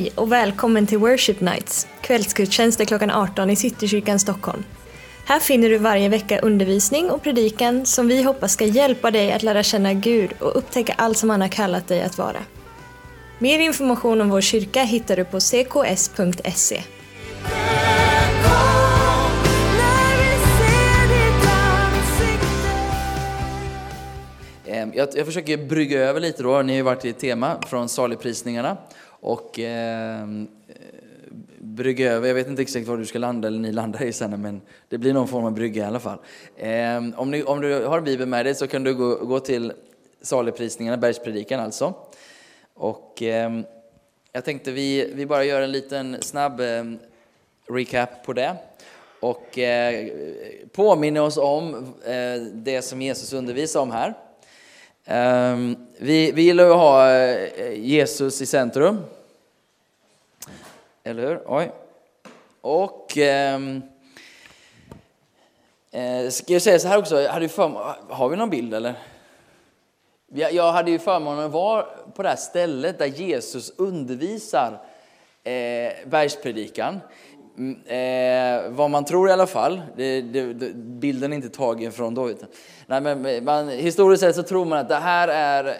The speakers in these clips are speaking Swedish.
Hej och välkommen till Worship Nights, kvällsgudstjänster klockan 18 i Citykyrkan Stockholm. Här finner du varje vecka undervisning och predikan som vi hoppas ska hjälpa dig att lära känna Gud och upptäcka allt som han har kallat dig att vara. Mer information om vår kyrka hittar du på cks.se. Ehm, jag, jag försöker brygga över lite då. Ni har ju varit i tema från saligprisningarna. Och ehm, eh, brygga över, jag vet inte exakt var du ska landa eller ni landar i sen, men det blir någon form av brygga i alla fall. Eh, om, ni, om du har Bibeln med dig så kan du gå, gå till saligprisningarna, bergspredikan alltså. Och eh, jag tänkte vi, vi bara gör en liten snabb eh, recap på det. Och eh, påminner oss om eh, det som Jesus undervisar om här. Ehm, vi, vi gillar att ha eh, Jesus i centrum. Eller hur? Oj. Och... Ehm, eh, ska jag säga så här också, hade för, har vi någon bild eller? Jag, jag hade ju förmånen att vara på det här stället där Jesus undervisar eh, bergspredikan. Mm, eh, vad man tror i alla fall. Det, det, det, bilden är inte tagen från då. Utan, nej, men man, historiskt sett så tror man att det här är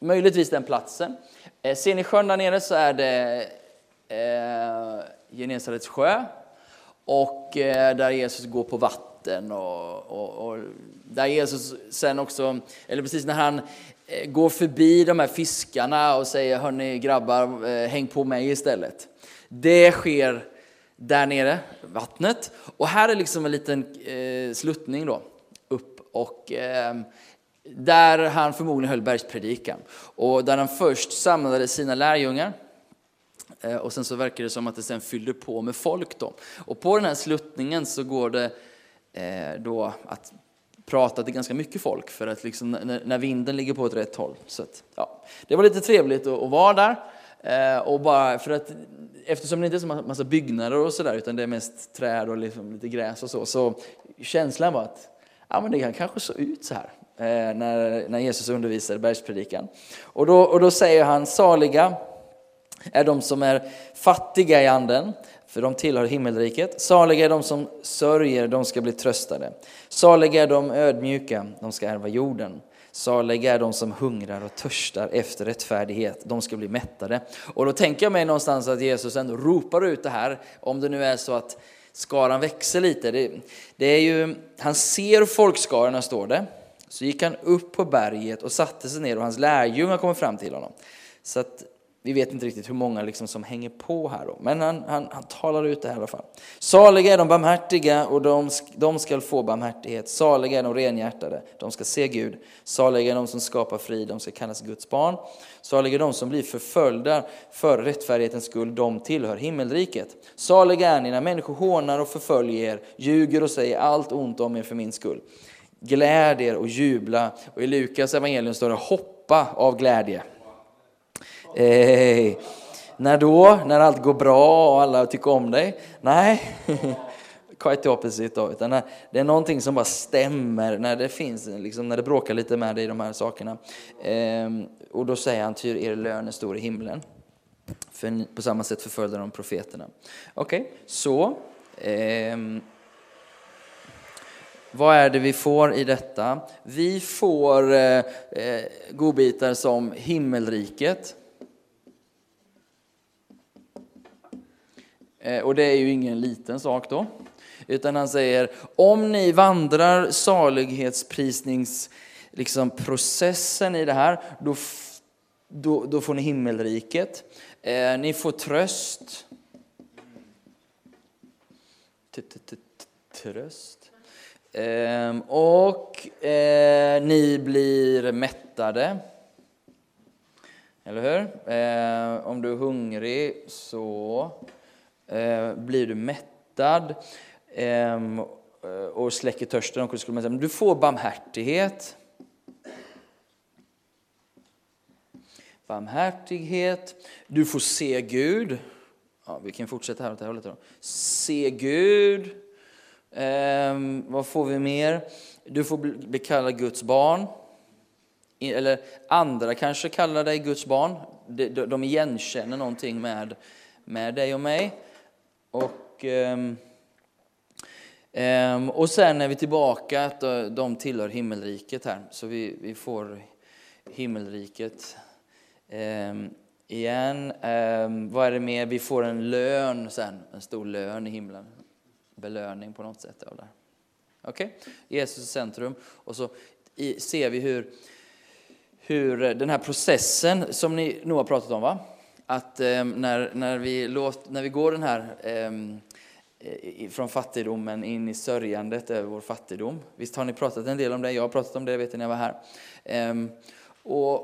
möjligtvis den platsen. Eh, ser ni sjön där nere så är det eh, Genesarets sjö. Och eh, där Jesus går på vatten. Och, och, och där Jesus sen också, eller precis när han eh, går förbi de här fiskarna och säger hörni grabbar, eh, häng på mig istället. Det sker där nere, vattnet. Och här är liksom en liten eh, sluttning då, upp. Och eh, där han förmodligen höll bergspredikan. Och där han först samlade sina lärjungar. Eh, och sen så verkar det som att det sen fyllde på med folk då. Och på den här sluttningen så går det eh, då att prata till ganska mycket folk för att liksom när, när vinden ligger på ett rätt håll. Så att, ja, det var lite trevligt att, att vara där. Eh, och bara för att eftersom det inte är så massa byggnader och sådär utan det är mest träd och liksom lite gräs och så, så känslan var att ja, men det kan kanske så ut så här eh, när, när Jesus undervisade bergspredikan. Och då, och då säger han, saliga är de som är fattiga i anden, för de tillhör himmelriket. Saliga är de som sörjer, de ska bli tröstade. Saliga är de ödmjuka, de ska ärva jorden. Saliga är de som hungrar och törstar efter rättfärdighet, de ska bli mättade. Och då tänker jag mig någonstans att Jesus ändå ropar ut det här, om det nu är så att skaran växer lite. Det, det är ju, han ser folkskarorna står det, så gick han upp på berget och satte sig ner och hans lärjungar kommer fram till honom. Så att vi vet inte riktigt hur många liksom som hänger på här då, men han, han, han talar ut det här i alla fall. Saliga är de barmhärtiga och de, de ska få barmhärtighet. Saliga är de renhjärtade, de ska se Gud. Saliga är de som skapar frid, de ska kallas Guds barn. Saliga är de som blir förföljda för rättfärdighetens skull, de tillhör himmelriket. Saliga är ni när människor hånar och förföljer er, ljuger och säger allt ont om er för min skull. Gläd er och jubla. Och i Lukas evangelium står det hoppa av glädje. Hey. när då? När allt går bra och alla tycker om dig? Nej, quite opposite då. Utan när det är någonting som bara stämmer, när det finns, liksom, när det bråkar lite med dig i de här sakerna. Ehm, och då säger han, ty er lön är stor i himlen. För på samma sätt förföljde de profeterna. Okej, okay, så. Ehm, vad är det vi får i detta? Vi får eh, eh godbitar som himmelriket. Eh, och det är ju ingen liten sak då. Utan han säger, om ni vandrar salighetsprisningsprocessen liksom, processen i det här, då, då, då får ni himmelriket. Eh, ni får tröst. Tröst. Eh, och eh, ni blir mättade. Eller hur? Ehm, om du är hungrig så Eh, blir du mättad ehm, eh, och släcker törsten. skulle man säga. du får barmhärtighet. Barmhärtighet. Du får se Gud. Ja, vi kan fortsätta här åt det här hållet. Då. Se Gud. Eh, vad får vi mer? Du får bli kallad Guds barn. Eller andra kanske kallar dig Guds barn. De igenkänner någonting med med dig och mig. Och, ehm, ehm, och sen är vi tillbaka, att de tillhör himmelriket här. Så vi, vi får himmelriket ehm, igen. Vad är det mer? Vi får en lön sen, en stor lön i himlen. Belöning på något sätt. Okej? Okay? Jesus centrum. Och så i, ser vi hur, hur den här processen som ni nog har pratat om, va? Att eh, när, när, vi låt, när vi går den här eh, från fattigdomen in i sörjandet över vår fattigdom. Visst har ni pratat en del om det? Jag har pratat om det, vet ni, när jag var här. Eh, och,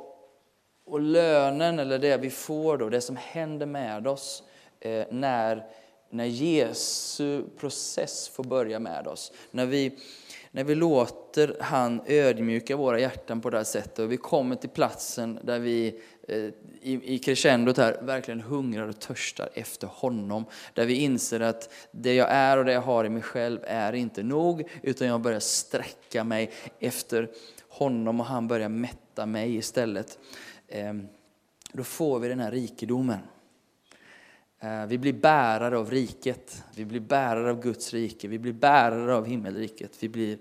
och lönen, eller det vi får då, det som händer med oss eh, när, när Jesu process får börja med oss. När vi när vi låter han ödmjuka våra hjärtan på det här sättet och vi kommer till platsen där vi eh, i, i crescendot här verkligen hungrar och törstar efter honom. Där vi inser att det jag är och det jag har i mig själv är inte nog, utan jag börjar sträcka mig efter honom och han börjar mätta mig istället. Ehm, då får vi den här rikedomen. Eh, vi blir bärare av riket, vi blir bärare av Guds rike, vi blir bärare av himmelriket. Vi, blir,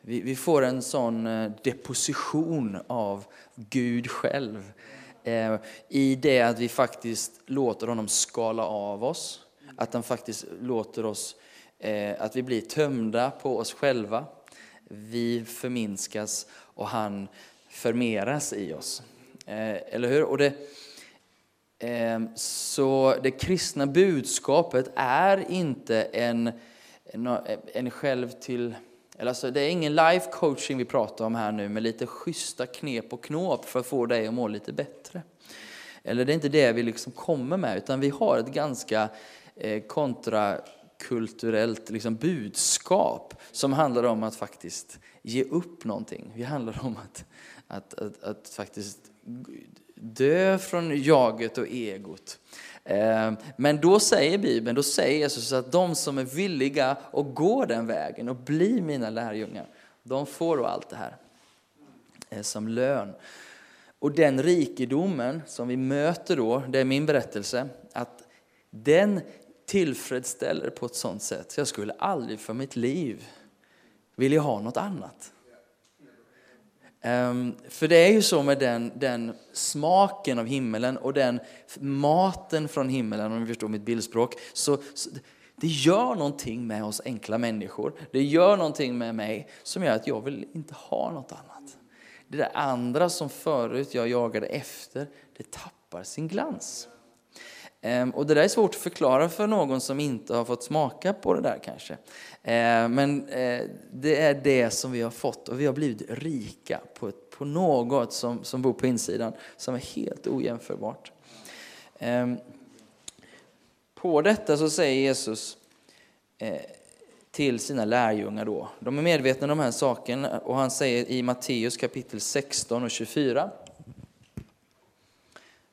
vi, vi får en sån eh, deposition av Gud själv eh, i det att vi faktiskt låter honom skala av oss, att han faktiskt låter oss, att vi blir tömda på oss själva. Vi förminskas och han förmeras i oss. Eller hur? Och det, Ehm, så det kristna budskapet är inte en, en själv till... Alltså det är ingen life coaching vi pratar om här nu med lite schyssta knep och knåp för att få dig att må lite bättre. Eller det är inte det vi liksom kommer med, utan vi har ett ganska eh, kontrakulturellt liksom budskap som handlar om att faktiskt ge upp någonting. Det handlar om att, att, att, att faktiskt Dö från jaget och egot. Ehm, men då säger Bibeln, då säger Jesus att de som är villiga att gå den vägen och bli mina lärjungar, de får då allt det här eh, som lön. Och den rikedomen som vi möter då, det är min berättelse, att den tillfredsställer på ett sånt sätt så jag skulle aldrig för mitt liv vilja ha något annat. Um, för det är ju så med den, den smaken av himmelen och den maten från himmelen, om ni förstår mitt bildspråk, så, så det gör någonting med oss enkla människor. Det gör någonting med mig som gör att jag vill inte ha något annat. Det där andra som förut jag jagade efter, det tappar sin glans. Ehm, och det där är svårt att förklara för någon som inte har fått smaka på det där kanske. Ehm, men eh, det är det som vi har fått och vi har blivit rika på, på något som, som bor på insidan som är helt ojämförbart. Ehm, på detta så säger Jesus eh, till sina lärjungar då. De är medvetna om de här sakerna och han säger i Matteus kapitel 16 och 24.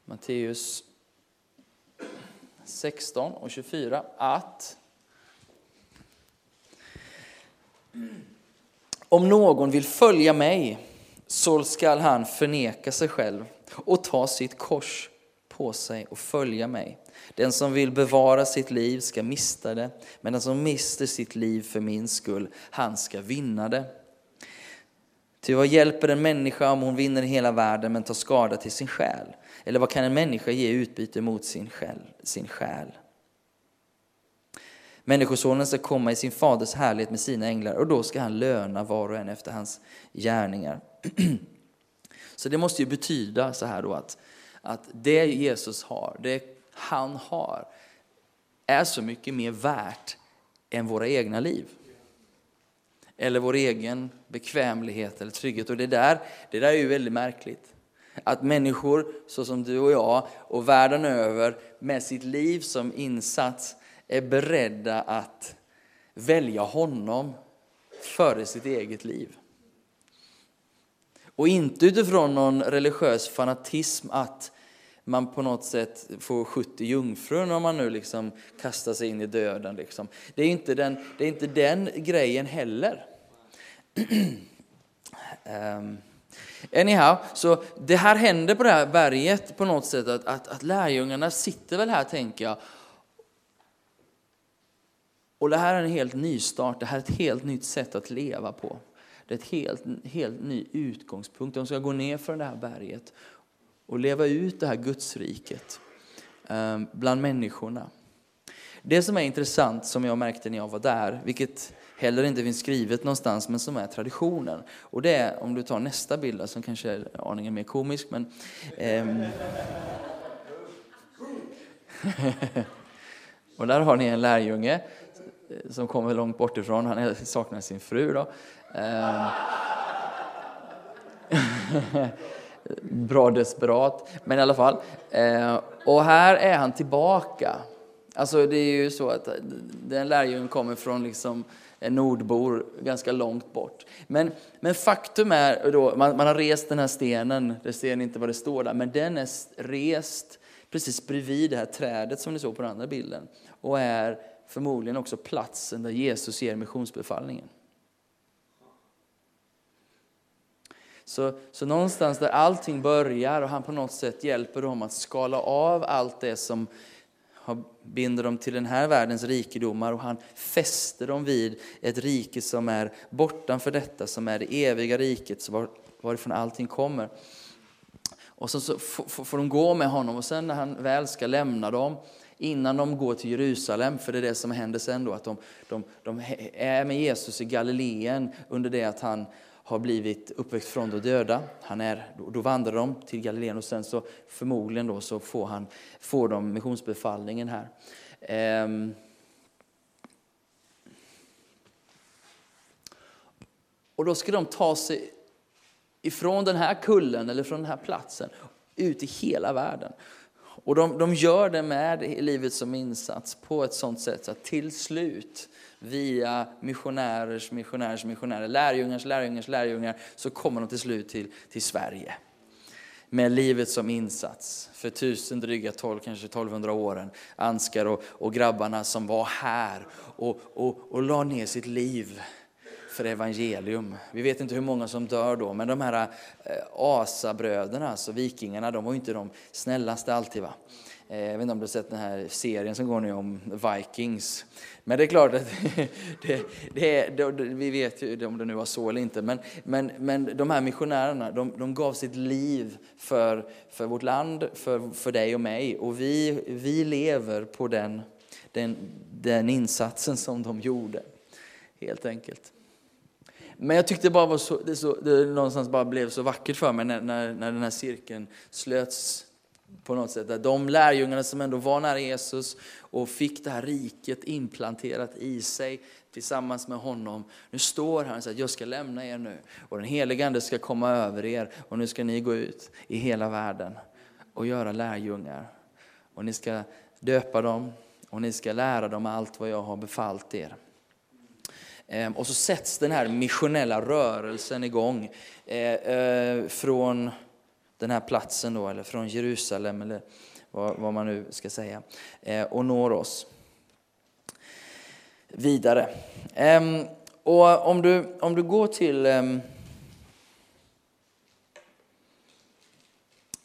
Matteus 16 och 24 att om någon vill följa mig så skall han förneka sig själv och ta sitt kors på sig och följa mig. Den som vill bevara sitt liv ska mista det, men den som mister sitt liv för min skull, han ska vinna det. Ty vad hjälper en människa om hon vinner hela världen men tar skada till sin själ? Eller vad kan en människa ge utbyte mot sin själ? Sin själ? Människosonen ska komma i sin faders härlighet med sina änglar och då ska han löna var och en efter hans gärningar. Så det måste ju betyda så här då att, att det Jesus har, det han har, är så mycket mer värt än våra egna liv eller vår egen bekvämlighet eller trygghet. Och det där, det där är ju väldigt märkligt. Att människor såsom du och jag och världen över med sitt liv som insats är beredda att välja honom före sitt eget liv. Och inte utifrån någon religiös fanatism att man på något sätt får 70 jungfrun om man nu liksom kastar sig in i döden. Liksom. Det, är inte den, det är inte den grejen heller. um, Anyhow, så det här händer på det här berget på något sätt att, att, att lärjungarna sitter väl här tänker jag. Och det här är en helt ny start, det här är ett helt nytt sätt att leva på. Det är ett helt, helt ny utgångspunkt. De ska gå ner från det här berget och leva ut det här Gudsriket eh, bland människorna. Det som är intressant, som jag märkte när jag var där, vilket heller inte finns skrivet någonstans, men som är traditionen. Och det är, om du tar nästa bild, som kanske är aningen mer komisk, men... Ehm, och där har ni en lärjunge eh, som kommer långt bort ifrån. Han saknar sin fru. Då. Ehm, bra desperat, men i alla fall. Ehm, och här är han tillbaka. Alltså det är ju så att eh, den lärjungen kommer från liksom Eh, nordbor ganska långt bort. Men, men faktum är, då, man, man har rest den här stenen, det ser ni inte vad det står där, men den är rest precis bredvid det här trädet som ni såg på den andra bilden och är förmodligen också platsen där Jesus ger missionsbefallningen. Så, så någonstans där allting börjar och han på något sätt hjälper dem att skala av allt det som binder dem till den här världens rikedomar och han fäster dem vid ett rike som är bortanför detta, som är det eviga riket, var, varifrån allting kommer. Och så, så får, får de gå med honom och sen när han väl ska lämna dem innan de går till Jerusalem, för det är det som händer sen då, att de, de, de är med Jesus i Galileen under det att han har blivit uppväxt från de döda. Han är, då vandrar de till Galileen och sen så förmodligen då så får, han, får de missionsbefallningen här. Ehm. Och då ska de ta sig ifrån den här kullen eller från den här platsen ut i hela världen. Och de, de gör det med livet som insats på ett sånt sätt att till slut via missionärers missionärers missionärer, lärjungars lärjungars lärjungar, så kommer de till slut till, till Sverige. Med livet som insats för tusen, dryga tolv, kanske 1200 åren. Anskar och, och grabbarna som var här och, och, och la ner sitt liv för evangelium. Vi vet inte hur många som dör då, men de här eh, asabröderna, alltså vikingarna, de var ju inte de snällaste alltid. Va? Eh, jag vet inte om du har sett den här serien som går nu om Vikings. Men det är klart att det, det, det, vi vet ju om det nu var så eller inte. Men, men, men de här missionärerna, de, de gav sitt liv för, för vårt land, för, för dig och mig. Och vi, vi lever på den, den, den insatsen som de gjorde, helt enkelt. Men jag tyckte det bara var så, det, så, det någonstans bara blev så vackert för mig när, när, när den här cirkeln slöts på något sätt. De lärjungarna som ändå var nära Jesus och fick det här riket implanterat i sig tillsammans med honom. Nu står han och säger jag ska lämna er nu och den helige Ande ska komma över er och nu ska ni gå ut i hela världen och göra lärjungar. Och ni ska döpa dem och ni ska lära dem allt vad jag har befallt er. Ehm, och så sätts den här missionella rörelsen igång eh, eh, från den här platsen då, eller från Jerusalem eller vad, vad man nu ska säga, eh, och når oss vidare. Eh, och om du, om du går till ehm,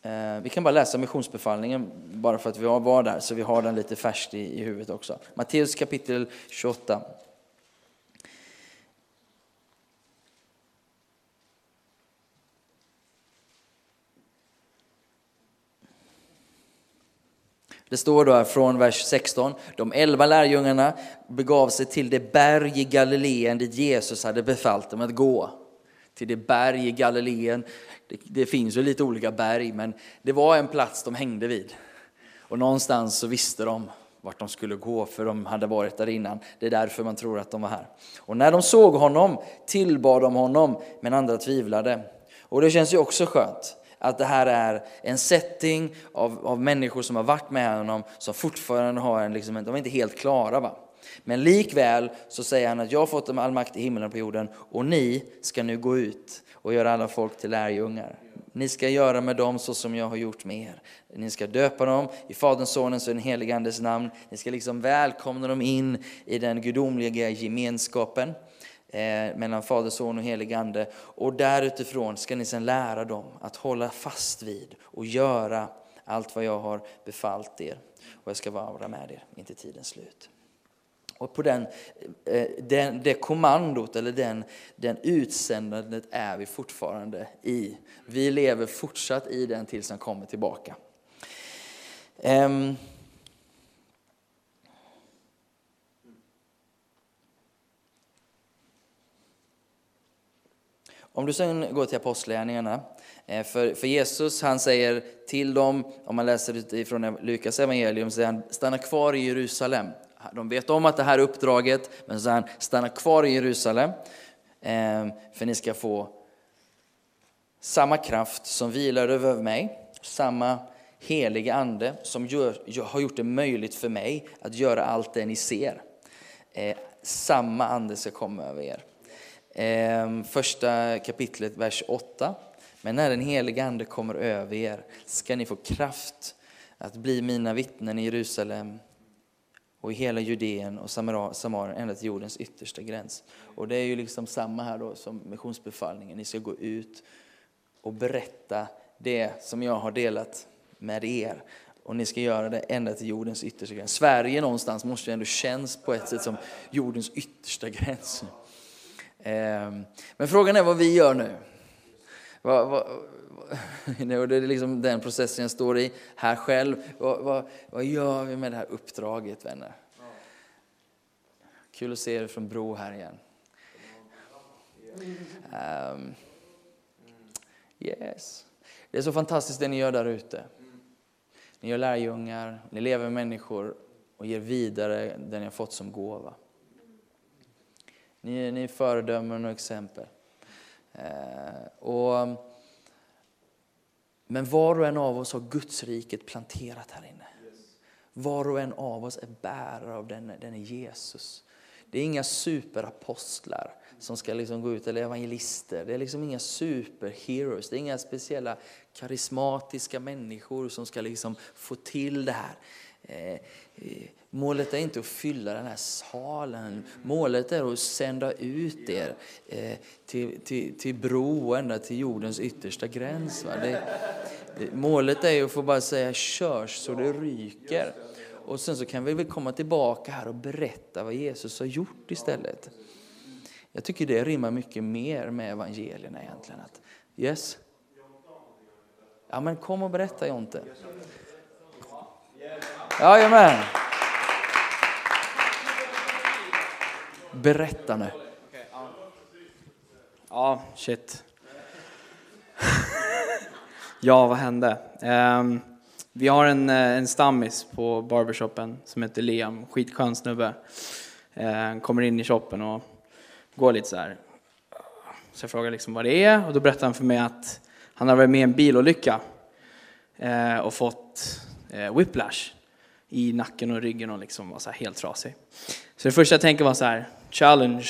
eh, Vi kan bara läsa missionsbefallningen bara för att vi var där, så vi har den lite färskt i, i huvudet också. Matteus kapitel 28. Det står då här från vers 16. De elva lärjungarna begav sig till det berg i Galileen dit Jesus hade befallt dem att gå. Till det berg i Galileen. Det, det finns ju lite olika berg, men det var en plats de hängde vid. Och någonstans så visste de vart de skulle gå, för de hade varit där innan. Det är därför man tror att de var här. Och när de såg honom tillbad de honom, men andra tvivlade. Och det känns ju också skönt att det här är en setting av, av människor som har varit med honom, som fortfarande har en, liksom, de är inte helt klara. Va? Men likväl så säger han att jag har fått all makt i himlen och på jorden och ni ska nu gå ut och göra alla folk till lärjungar. Ni ska göra med dem så som jag har gjort med er. Ni ska döpa dem i Faderns, Sonens och den helige Andes namn. Ni ska liksom välkomna dem in i den gudomliga gemenskapen eh, mellan Fader, Son och helig Ande. Och därutifrån ska ni sedan lära dem att hålla fast vid och göra allt vad jag har befallt er. Och jag ska vara med er intill tidens slut. Och på den, eh, den, det kommandot eller den, den utsändandet är vi fortfarande i. Vi lever fortsatt i den tills han kommer tillbaka. Um, Om du sen går till Apostlagärningarna, eh, för, för Jesus han säger till dem, om man läser utifrån Lukas evangelium, säger han stanna kvar i Jerusalem. De vet om att det här är uppdraget, men så säger han stanna kvar i Jerusalem, eh, för ni ska få samma kraft som vilar över mig, samma heliga ande som gör, har gjort det möjligt för mig att göra allt det ni ser. Eh, samma ande ska komma över er. Ehm, första kapitlet, vers 8. Men när den helige Ande kommer över er ska ni få kraft att bli mina vittnen i Jerusalem och i hela Judeen och Samarien ända till jordens yttersta gräns. Och det är ju liksom samma här då som missionsbefallningen. Ni ska gå ut och berätta det som jag har delat med er. Och ni ska göra det ända till jordens yttersta gräns. Sverige någonstans måste ju ändå känns på ett sätt som jordens yttersta gräns. Ehm, men frågan är vad vi gör nu. Det är liksom den processen jag står i här själv. Vad, vad, gör vi med det här uppdraget, vänner? Kul att se er från Bro här igen. Um, yes. Det är så fantastiskt det ni gör där ute. Ni gör lärjungar, ni lever med människor och ger vidare det ni har fått som gåva. Ni, ni är föredömen och exempel. Eh, och, men var och en av oss har Guds riket planterat här inne. Var och en av oss är bärare av den, den är Jesus. Det är inga superapostlar som ska liksom gå ut, eller evangelister. Det är liksom inga superheroes. Det är inga speciella karismatiska människor som ska liksom få till det här. Eh, Målet är inte att fylla den här salen. Målet är att sända ut er eh, till, till, till bro ända till jordens yttersta gräns. Det, målet är att få bara säga körs så det ryker. Och sen så kan vi väl komma tillbaka här och berätta vad Jesus har gjort istället. Jag tycker det rimmar mycket mer med evangelierna egentligen. Att, yes? Ja men kom och berätta Jonte. Jajamän. Berätta nu. Ja, shit. ja, vad hände? Um, vi har en, eh, en stammis på barbershopen som heter Liam, skitskön snubbe. Ehm, kommer in i shoppen och går lite så här. Så jag frågar liksom vad det är och då berättar han för mig att han har varit med i en bilolycka uh, och fått uh, whiplash i nacken och ryggen och liksom var så helt trasig. Så det första jag tänker var så här, challenge.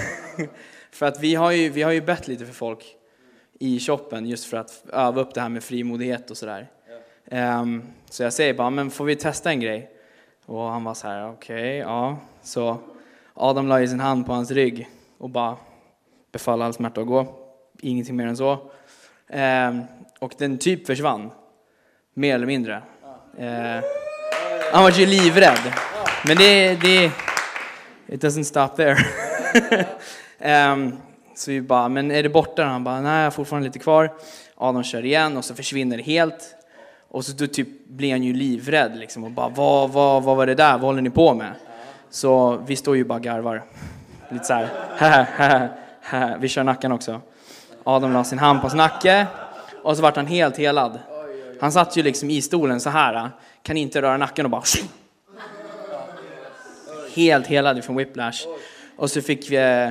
för att vi har, ju, vi har ju bett lite för folk i shoppen just för att öva upp det här med frimodighet och sådär. Ja. Um, så jag säger bara, men får vi testa en grej? Och han var så här, okej, okay, ja. Så Adam la ju sin hand på hans rygg och bara befallde all smärta att gå. Ingenting mer än så. Um, och den typ försvann, mer eller mindre. Eh, han var ju livrädd. Men det, det, it doesn't stop there. um, så vi bara, men är det borta? Han bara, nej jag har fortfarande lite kvar. Adam kör igen och så försvinner det helt. Och så då typ blir han ju livrädd liksom och bara, vad, vad, vad var det där? Vad håller ni på med? Så vi står ju bara garvar. Lite så här, vi kör nacken också. Adam la sin hand på hans nacke och så vart han helt helad. Han satt ju liksom i stolen så här, kan inte röra nacken och bara helt helad från whiplash. Och så fick vi, eh,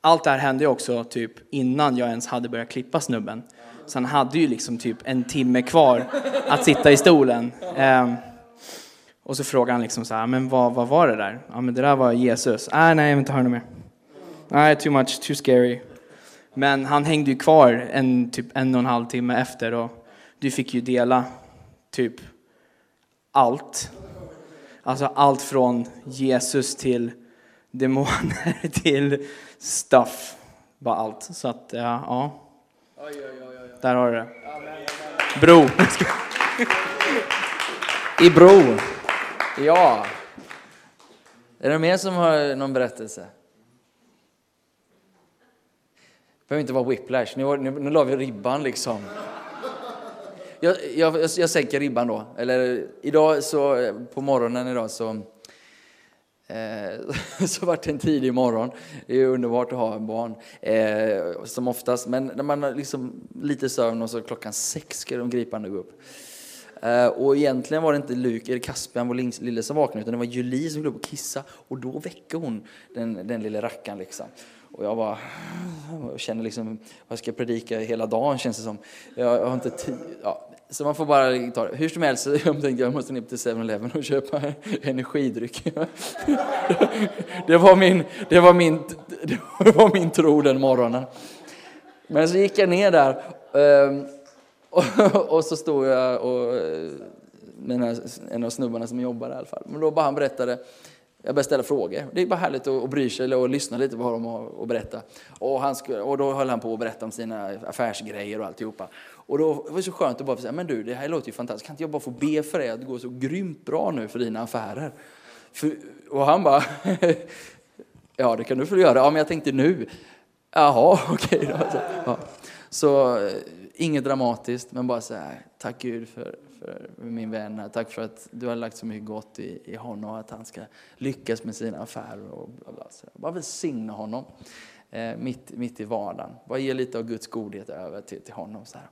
allt det här hände ju också typ innan jag ens hade börjat klippa snubben. Så han hade ju liksom typ en timme kvar att sitta i stolen. Ehm, och så frågade han liksom så här, men vad, vad var det där? Ja men det där var Jesus. Äh, nej, jag vill inte höra något mer. Nej, too much, too scary. Men han hängde ju kvar en, typ en och en halv timme efter och du fick ju dela typ allt. Alltså allt från Jesus till demoner till stuff. Bara allt. Så att, ja. ja. Där har du det. Bro. I Bro. Ja. Är det mer som har någon berättelse? Det behöver inte vara whiplash. Nu, nu, nu la vi ribban liksom. Jag, jag, jag, jag sänker ribban då. Eller idag så, på morgonen idag så, eh, så vart det en tidig morgon. Det är underbart att ha en barn. Eh, som oftast. Men när man har liksom lite sömn och så klockan sex ska de gripande gå upp. Eh, och egentligen var det inte Luke eller Caspian, vår lille, som vaknade, utan det var Julie som skulle upp och kissa. Och då väckte hon den, den lilla rackaren liksom. Och jag bara, jag känner liksom, vad ska jag predika hela dagen känns det som. Jag, jag har inte tid. Ja. Så man får bara ta det. Hur som helst, jag tänkte jag måste ner till 7-Eleven och köpa energidryck. Det var min, det var min, det var min tro den morgonen. Men så gick jag ner där ehm, och så stod jag och eh, mina, en av snubbarna som jobbar i alla fall. Men då bara han berättade jag började ställa frågor. Det är bara härligt att, bry sig och lyssna lite på vad de har att berätta. Och, han skulle, och då höll han på att berätta om sina affärsgrejer och alltihopa. Och då var det så skönt att bara säga, men du, det här låter ju fantastiskt. Kan inte jag bara få be för dig att det går så grymt bra nu för dina affärer? För, och han bara, ja det kan du få göra. Ja men jag tänkte nu. Jaha, okej okay då. Så, ja. så eh, inget dramatiskt, men bara så här, tack Gud för, för min vän. Tack för att du har lagt så mycket gott i, i honom att han ska lyckas med sina affärer. Och bla bla. Så bara välsigna honom eh, mitt, mitt i vardagen. Bara ge lite av Guds godhet över till, till honom. Så här.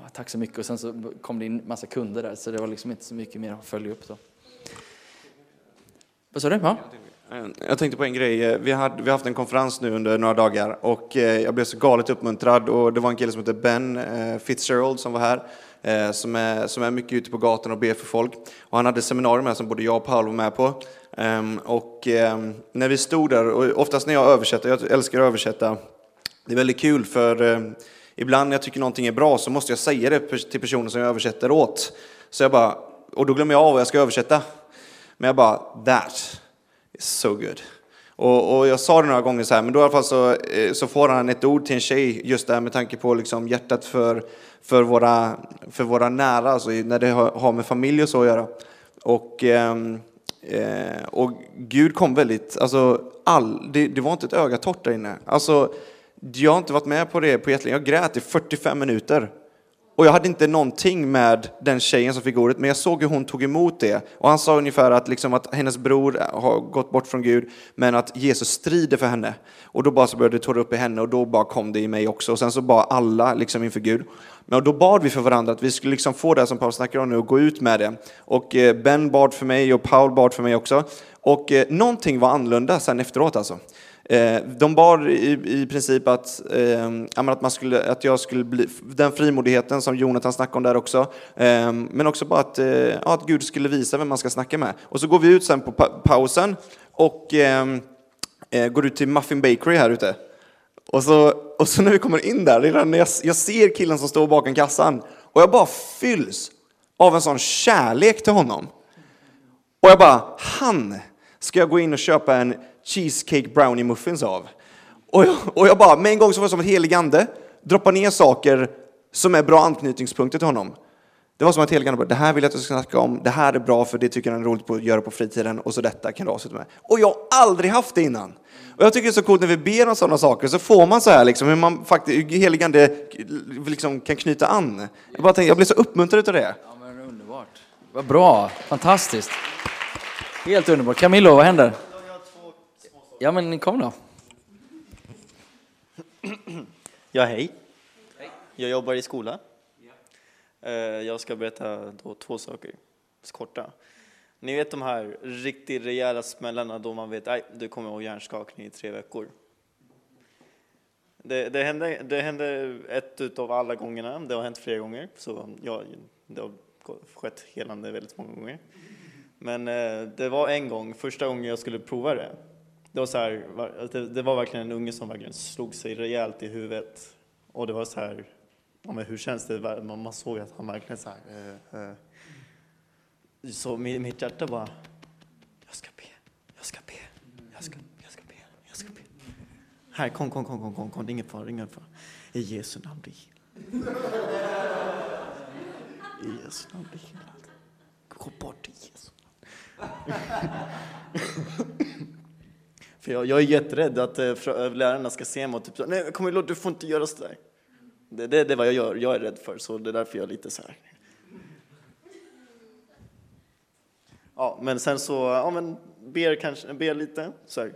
Oh, tack så mycket. Och sen så kom det in massa kunder där så det var liksom inte så mycket mer att följa upp. Då. Vad sa du? Ja? Eh, jag tänkte på en grej. Eh, vi har, vi haft en konferens nu under några dagar och eh, jag blev så galet uppmuntrad och det var en kille som heter Ben Fitzgerald som var här Eh, som är, som är mycket ute på gatan och ber för folk. Och han hade seminarium här som både jag och Paul var med på. Ehm, och ehm, när vi stod där, och oftast när jag översätter, jag älskar att översätta, det är väldigt kul för eh, ibland när jag tycker någonting är bra så måste jag säga det till personen som jag översätter åt. Så jag bara, och då glömmer jag av vad jag ska översätta. Men jag bara, that is so good. Och, och, jag sa det några gånger så här, men då i alla fall så, eh, så får han ett ord till en tjej just där med tanke på liksom hjärtat för, för, våra, för våra nära, alltså när det har med familj och så att göra. Och, ehm, eh, och Gud kom väldigt, alltså all, det, det var inte ett öga torrt där inne. Alltså, jag har inte varit med på det på jättelänge, jag grät i 45 minuter. Och jag hade inte någonting med den tjejen som fick ordet, men jag såg hur hon tog emot det. Och han sa ungefär att, liksom att hennes bror har gått bort från Gud, men att Jesus strider för henne. Och då bara så började det torra upp i henne och då bara kom det i mig också. Och sen så bara alla liksom inför Gud. Men då bad vi för varandra att vi skulle liksom få det som Paul snackar om nu och gå ut med det. Och eh, Ben bad för mig och Paul bad för mig också. Och eh, någonting var annorlunda sen efteråt alltså. Eh, de bad i, i princip att, eh, att, man skulle, att jag skulle bli, den frimodigheten som Jonathan snackade om där också, eh, men också bara att, eh, att Gud skulle visa vem man ska snacka med. Och så går vi ut sen på pausen och eh, går ut till Muffin Bakery här ute. Och så, och så när vi kommer in där, redan när jag, jag ser killen som står bakom kassan och jag bara fylls av en sån kärlek till honom. Och jag bara, han ska jag gå in och köpa en cheesecake brownie muffins av. Och jag, och jag bara, med en gång så var det som ett heligande, droppa ner saker som är bra anknytningspunkter till honom. Det var som att heligande det här vill jag att du ska snacka om, det här är bra för det tycker han är roligt på att göra på fritiden och så detta kan du avsluta med. Och jag har aldrig haft det innan. Och jag tycker det är så coolt när vi ber om sådana saker så får man så här liksom hur man faktiskt, hur heligande liksom kan knyta an. Jag bara tänkte, jag blir så uppmuntrad av det. Ja men underbart. Vad bra, fantastiskt. Helt underbart. Camillo, vad händer? Ja, men kom då. Ja, hej. Jag jobbar i skola. Eh, jag ska berätta då två saker, korta. Ni vet de här riktigt rejäla smällarna då man vet att du kommer att ha hjärnskakning i tre veckor. Det, det, hände, det hände ett av alla gångerna, det har hänt flera gånger, så ja, det har skett helande väldigt många gånger. Men eh, det var en gång, första gången jag skulle prova det, det var så här, alltså, det, det, var verkligen en unge som verkligen slog sig rejält i huvudet. Och det var så här, ja, men hur känns det? Man, man såg att han verkligen så här, eh, eh. Så mitt hjärta bara, jag ska be, jag ska be, jag ska, jag Här, kom, kom, kom, kom, kom, kom. Det är ingen fara, ingen fara. I Jesu namn bli helad. I Jesu namn bli helad. Gå bort i Jesu namn. För jag, jag är jätterädd att eh, eh lärarna ska se mig och typ nej kom igen, du får inte göra sådär. Det, det, det är vad jag gör, jag är rädd för, så det är därför jag är lite så här. Ja, men sen så, ja men ber kanske, ber lite, så här.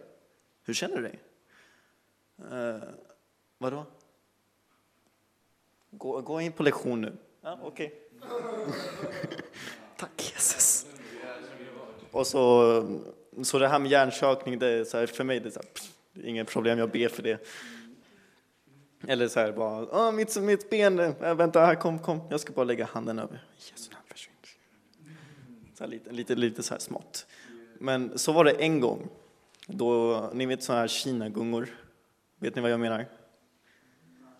Hur känner du dig? Eh, vadå? Gå, gå in på lektion nu. Ja, okej. Tack Jesus. Och så, så det här med hjärnsökning, det är så här, för mig det är så här, pff, det inget problem, jag ber för det. Eller så här bara, Åh, mitt, mitt ben, äh, vänta här, kom, kom, jag ska bara lägga handen över. Jesu namn, försvinner. Så här, lite, lite, lite så här smått. Men så var det en gång, då, ni vet sådana här kinagungor, vet ni vad jag menar?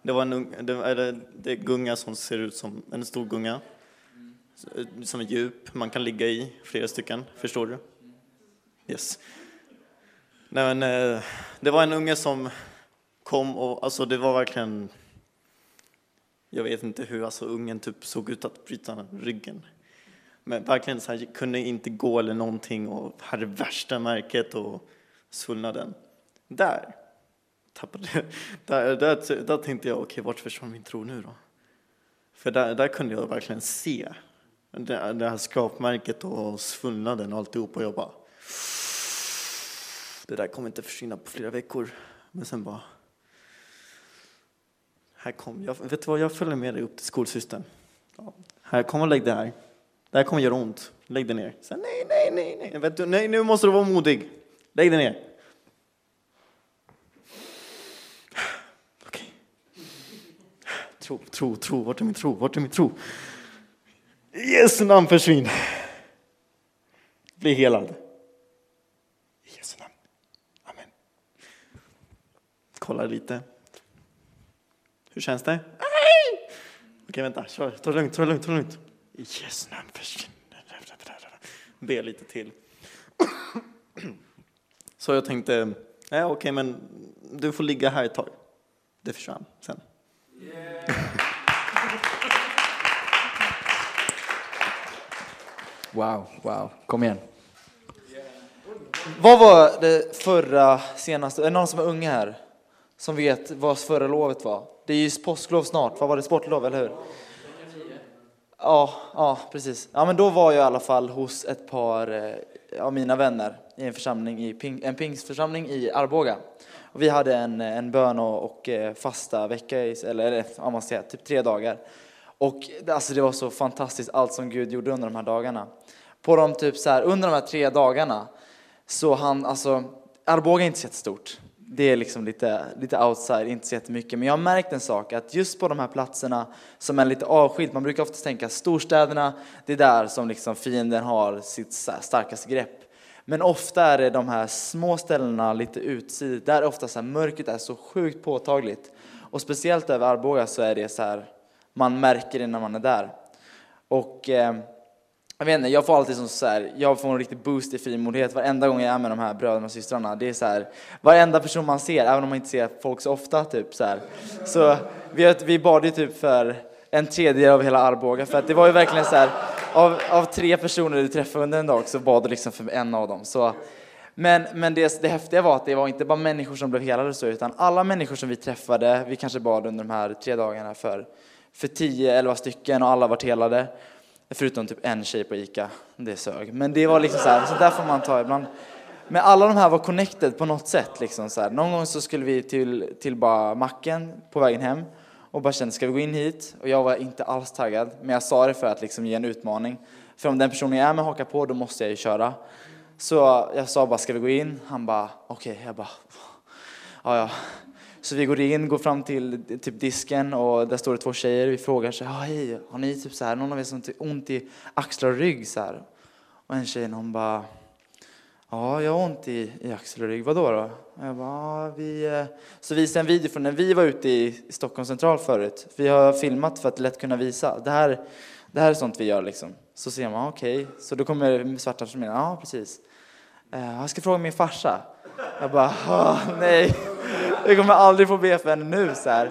Det var en det, eller, det är gunga som ser ut som en stor gunga, eh, som är djup, man kan ligga i, flera stycken, förstår du? Yes. Nej, men, eh, det var en unge som kom och alltså det var verkligen, jag vet inte hur alltså ungen typ såg ut att bryta ryggen. Men verkligen så här, kunde inte gå eller någonting och hade värsta märket och svullnaden. Där tappade där, där, där tänkte jag, okej, vart försvann min tro nu då? För där, där kunde jag verkligen se det, det här skrapmärket och svullnaden och alltihop och jag bara det där kommer inte försvinna på flera veckor. Men sen bara här kom jag. Vet du vad, jag följer med dig upp till skolsystern. Ja, här, kom och lägg det här. Det här kommer göra ont. Lägg det ner. Sen, nej, nej, nej, nej. Vet du, nej, nu måste du vara modig. Lägg det ner. Okej. Tro, tro, tro. Vart är min tro? Vart är min tro? I Jesu namn försvinn. Bli helad. I Jesu namn. Amen. Kolla lite. Hur känns det? Okej, vänta. Kör. Ta det lugnt, ta det lugnt, ta det lugnt. I Jesu namn. Be lite till. Så jag tänkte, ja, okej, men du får ligga här ett tag. Det försvann sen. Wow, wow. Kom igen. Vad var det förra senaste, är det någon som är unga här? Som vet vad förra lovet var? Det är ju påsklov snart, vad var det, sportlov, eller hur? Ja, ja, precis. Ja, men då var jag i alla fall hos ett par eh, av mina vänner i en församling, i ping, en pingstförsamling i Arboga. Och vi hade en, en bön och, och eh, fasta vecka, i- eller, eller om man säger, typ tre dagar. Och det- alltså, det var så fantastiskt allt som Gud gjorde under de här dagarna. På de typ så här, under de här tre dagarna så han, alltså, Arboga är inte så jättestort. Det är liksom lite, lite outside, inte så jättemycket. Men jag har märkt en sak, att just på de här platserna som är lite avskilt, man brukar ofta tänka storstäderna, det är där som liksom fienden har sitt starkaste grepp. Men ofta är det de här små ställena lite utsidigt, där ofta så här mörkret är så sjukt påtagligt. Och speciellt över Arboga så är det så här, man märker det när man är där. Och eh, jag vet inte, jag får alltid som så här, jag får en riktig boost i frimodighet varenda gång jag är med de här bröderna och systrarna. Det är så här, varenda person man ser, även om man inte ser folk så ofta, typ så här. Så vi, vi bad ju typ för en tredjedel av hela Arboga, för att det var ju verkligen så här, av, av tre personer du träffade under en dag så bad du liksom för en av dem. Så, men men det, det häftiga var att det var inte bara människor som blev helade så, utan alla människor som vi träffade, vi kanske bad under de här tre dagarna för, för 10-11 stycken och alla vart helade. Förutom typ en tjej på ICA, det sög. Men det var liksom så här, så där får man ta ibland. Men alla de här var connected på något sätt. Liksom så här. Någon gång så skulle vi till, till bara macken på vägen hem och bara kände, ska vi gå in hit? Och jag var inte alls taggad, men jag sa det för att liksom ge en utmaning. För om den personen jag är med hakar på, då måste jag ju köra. Så jag sa bara, ska vi gå in? Han bara, okej. Jag bara, ja ja. Så vi går in, går fram till typ disken och där står det två tjejer. Vi frågar så här, ah, hej, har ni typ så här, någon av er som har ont i axlar och rygg så här? Och en tjej hon bara, ja jag har ont i, i axel och rygg, vadå då? Och jag bara, ah, vi, eh. så visade jag en video från när vi var ute i Stockholm central förut. Vi har filmat för att lätt kunna visa. Det här, det här är sånt vi gör liksom. Så ser man, ah, okej, så då kommer svarta som menar, ja precis. Eh, Jag ska fråga min farsa. Jag bara, nej. vi kommer aldrig få be för henne nu så här.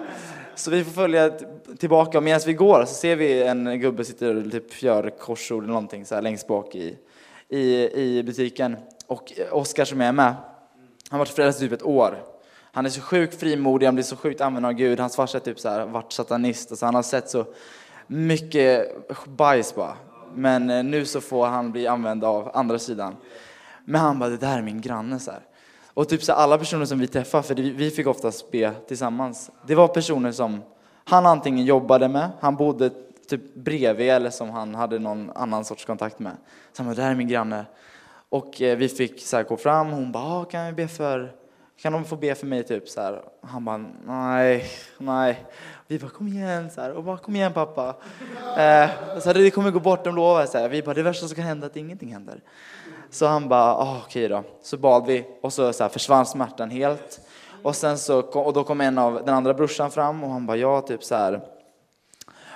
Så vi får följa tillbaka och medan vi går så ser vi en gubbe sitter och typ gör korsord eller någonting så här längst bak i, i, i butiken. Och eh, Oskar som är med, han har varit frälst i typ ett år. Han är så sjukt frimodig, han blir så sjukt använd av Gud. Hans farsa är typ så här, varit satanist, så han har sett så mycket bajs bara. Men eh, nu så får han bli använd av andra sidan. Men han bara, det där är min granne så här. Och typ så alla personer som vi träffade, för vi- fick oftast be tillsammans. Det var personer som han antingen jobbade med, han bodde typ bredvid eller som han hade någon annan sorts kontakt med. Så han bara, det här är min granne. Och eh, vi fick så här gå fram, hon bara, ah, kan vi be för, kan de få be för mig typ så här. Han bara, nej, nej. Vi bara, kom igen så här, och bara, kom igen pappa. Eh, så här, det kommer gå bort, de lovar. Så här. Vi bara, det värsta som kan hända är att ingenting händer. Så han bara, ah, okej då. Så bad vi och så, så här, försvann smärtan helt. Och sen så och då kom en av den andra brorsan fram och han bara, ja typ så här.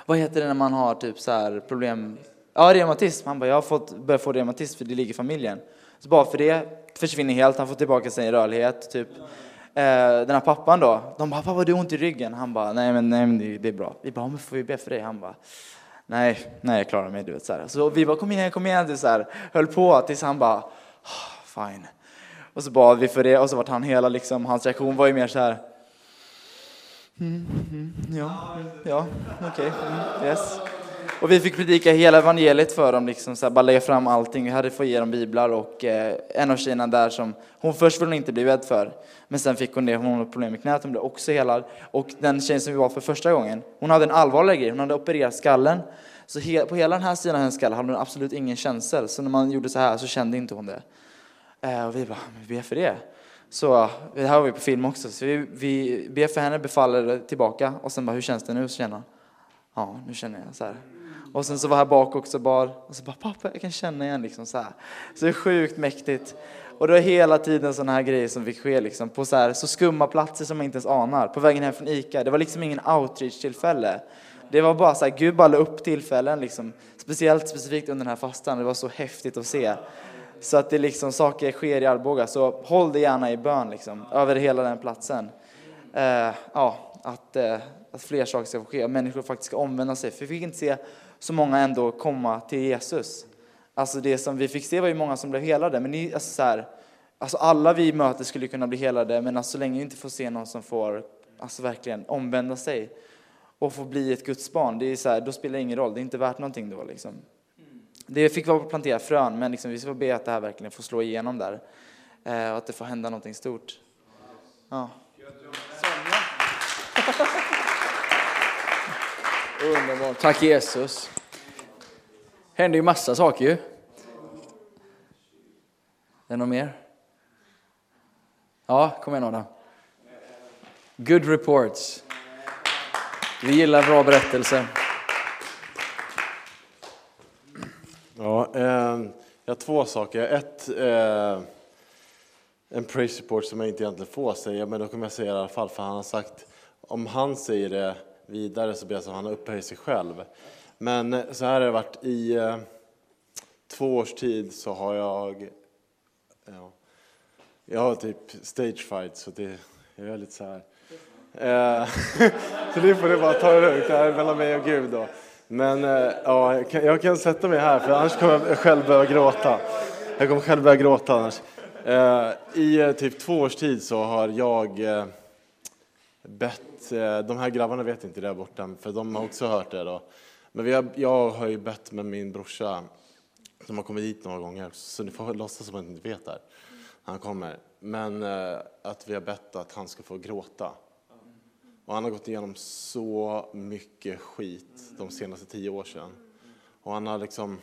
Vad heter det när man har typ så här problem? Ja, reumatism. Han bara, jag har fått, börjat få reumatism för det ligger i familjen. Så bara för det försvinner helt, han får tillbaka sin rörlighet. Typ. Eh, den här pappan då, de bara, pappa du har ont i ryggen. Han bara, nej men, nej, men det, det är bra. Vi bara, men får vi be för dig? Han bara, nej, nej jag klarar mig. Du vet, så, här. så vi bara, kom igen, kom igen. Du, så här, höll på tills han bara, ah, fine. Och så bad vi för det och så vart han hela, liksom, hans reaktion var ju mer så här, mm, mm, mm ja, ja, okej, mm, yes. Och vi fick predika hela evangeliet för dem, liksom, så här, bara lägga fram allting. Vi hade fått ge dem biblar och eh, en av tjejerna där som, hon först ville hon inte bli rädd för, men sen fick hon det, hon hade problem med knät, hon blev också helad. Och den tjejen som vi var för första gången, hon hade en allvarlig grej, hon hade opererat skallen. Så he, på hela den här sidan av hennes skalle hade hon absolut ingen känsel, så när man gjorde så här så kände inte hon det. Eh, och vi bara, men vi ber för det. Så det här var vi på film också, så vi, vi ber för henne, befaller tillbaka och sen bara, hur känns det nu? Så känner hon, ja nu känner jag så här. Och sen så var här bak också bar och så bara, pappa jag kan känna igen liksom så här. Så det är sjukt mäktigt. Och det var hela tiden sådana här grejer som fick ske liksom på så här så skumma platser som man inte ens anar. På vägen hem från Ica, det var liksom ingen outreach-tillfälle. Det var bara så här, Gud bara la upp tillfällen liksom. Speciellt specifikt under den här fastan, det var så häftigt att se. Så att det liksom, saker sker i Arboga, så håll dig gärna i bön liksom, över hela den platsen. Uh, ja, att, uh, att fler saker ska få ske, människor faktiskt ska omvända sig. För vi fick inte se så många ändå komma till Jesus. Alltså det som vi fick se var ju många som blev helade, men ni, alltså så här, alltså alla vi möter skulle kunna bli helade, men alltså så länge vi inte får se någon som får alltså verkligen omvända sig och få bli ett Guds barn, det är så här, då spelar det ingen roll, det är inte värt någonting då liksom. Det fick vara att plantera frön, men liksom, vi ska be att det här verkligen får slå igenom där. Eh, och att det får hända någonting stort. Ja. Underbart. Tack Jesus. Händer ju massa saker ju. Är det något mer? Ja, kom igen Adam. Good reports. Vi gillar bra berättelser. Ja, eh, jag har två saker. Ett, eh, en praise report som jag inte egentligen får säga, men då kommer jag säga det i alla fall, för han har sagt om han säger det vidare så blir det att han upphöjer sig själv. Men så här har det varit i eh, två års tid så har jag, ja, jag har typ stage fright så det jag är lite så här. Eh, så det får ni bara ta det lugnt, det här är mellan mig och Gud då. Men eh, ja, jag kan, jag kan sätta mig här för annars kommer jag själv börja gråta. Jag kommer själv börja gråta annars. Eh, I eh, typ två års tid så har jag eh, bett, Eh, de här grabbarna vet inte det där borta, för de har också hört det då. Men vi har, jag har ju bett med min brorsa som har kommit hit några gånger, så ni får låtsas som att ni inte vet det här. Han kommer. Men eh, att vi har bett att han ska få gråta. Och han har gått igenom så mycket skit de senaste tio åren. sedan. Och han har liksom,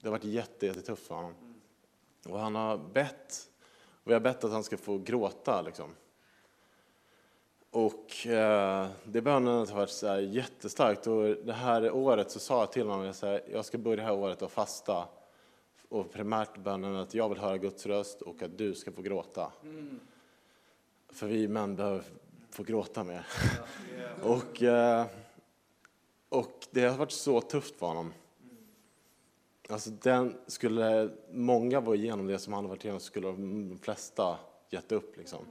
det har varit jätte, jättetufft för honom. Och han har bett, och vi har bett att han ska få gråta liksom. Och eh, det bönandet har varit så jättestarkt. Och det här året så sa jag till honom att jag ska börja det här året att fasta. Och primärt bönen att jag vill höra Guds röst och att du ska få gråta. För vi män behöver få gråta mer. och, eh, och det har varit så tufft för honom. Alltså den skulle många vara igenom det som han har varit igenom skulle de flesta gett upp liksom.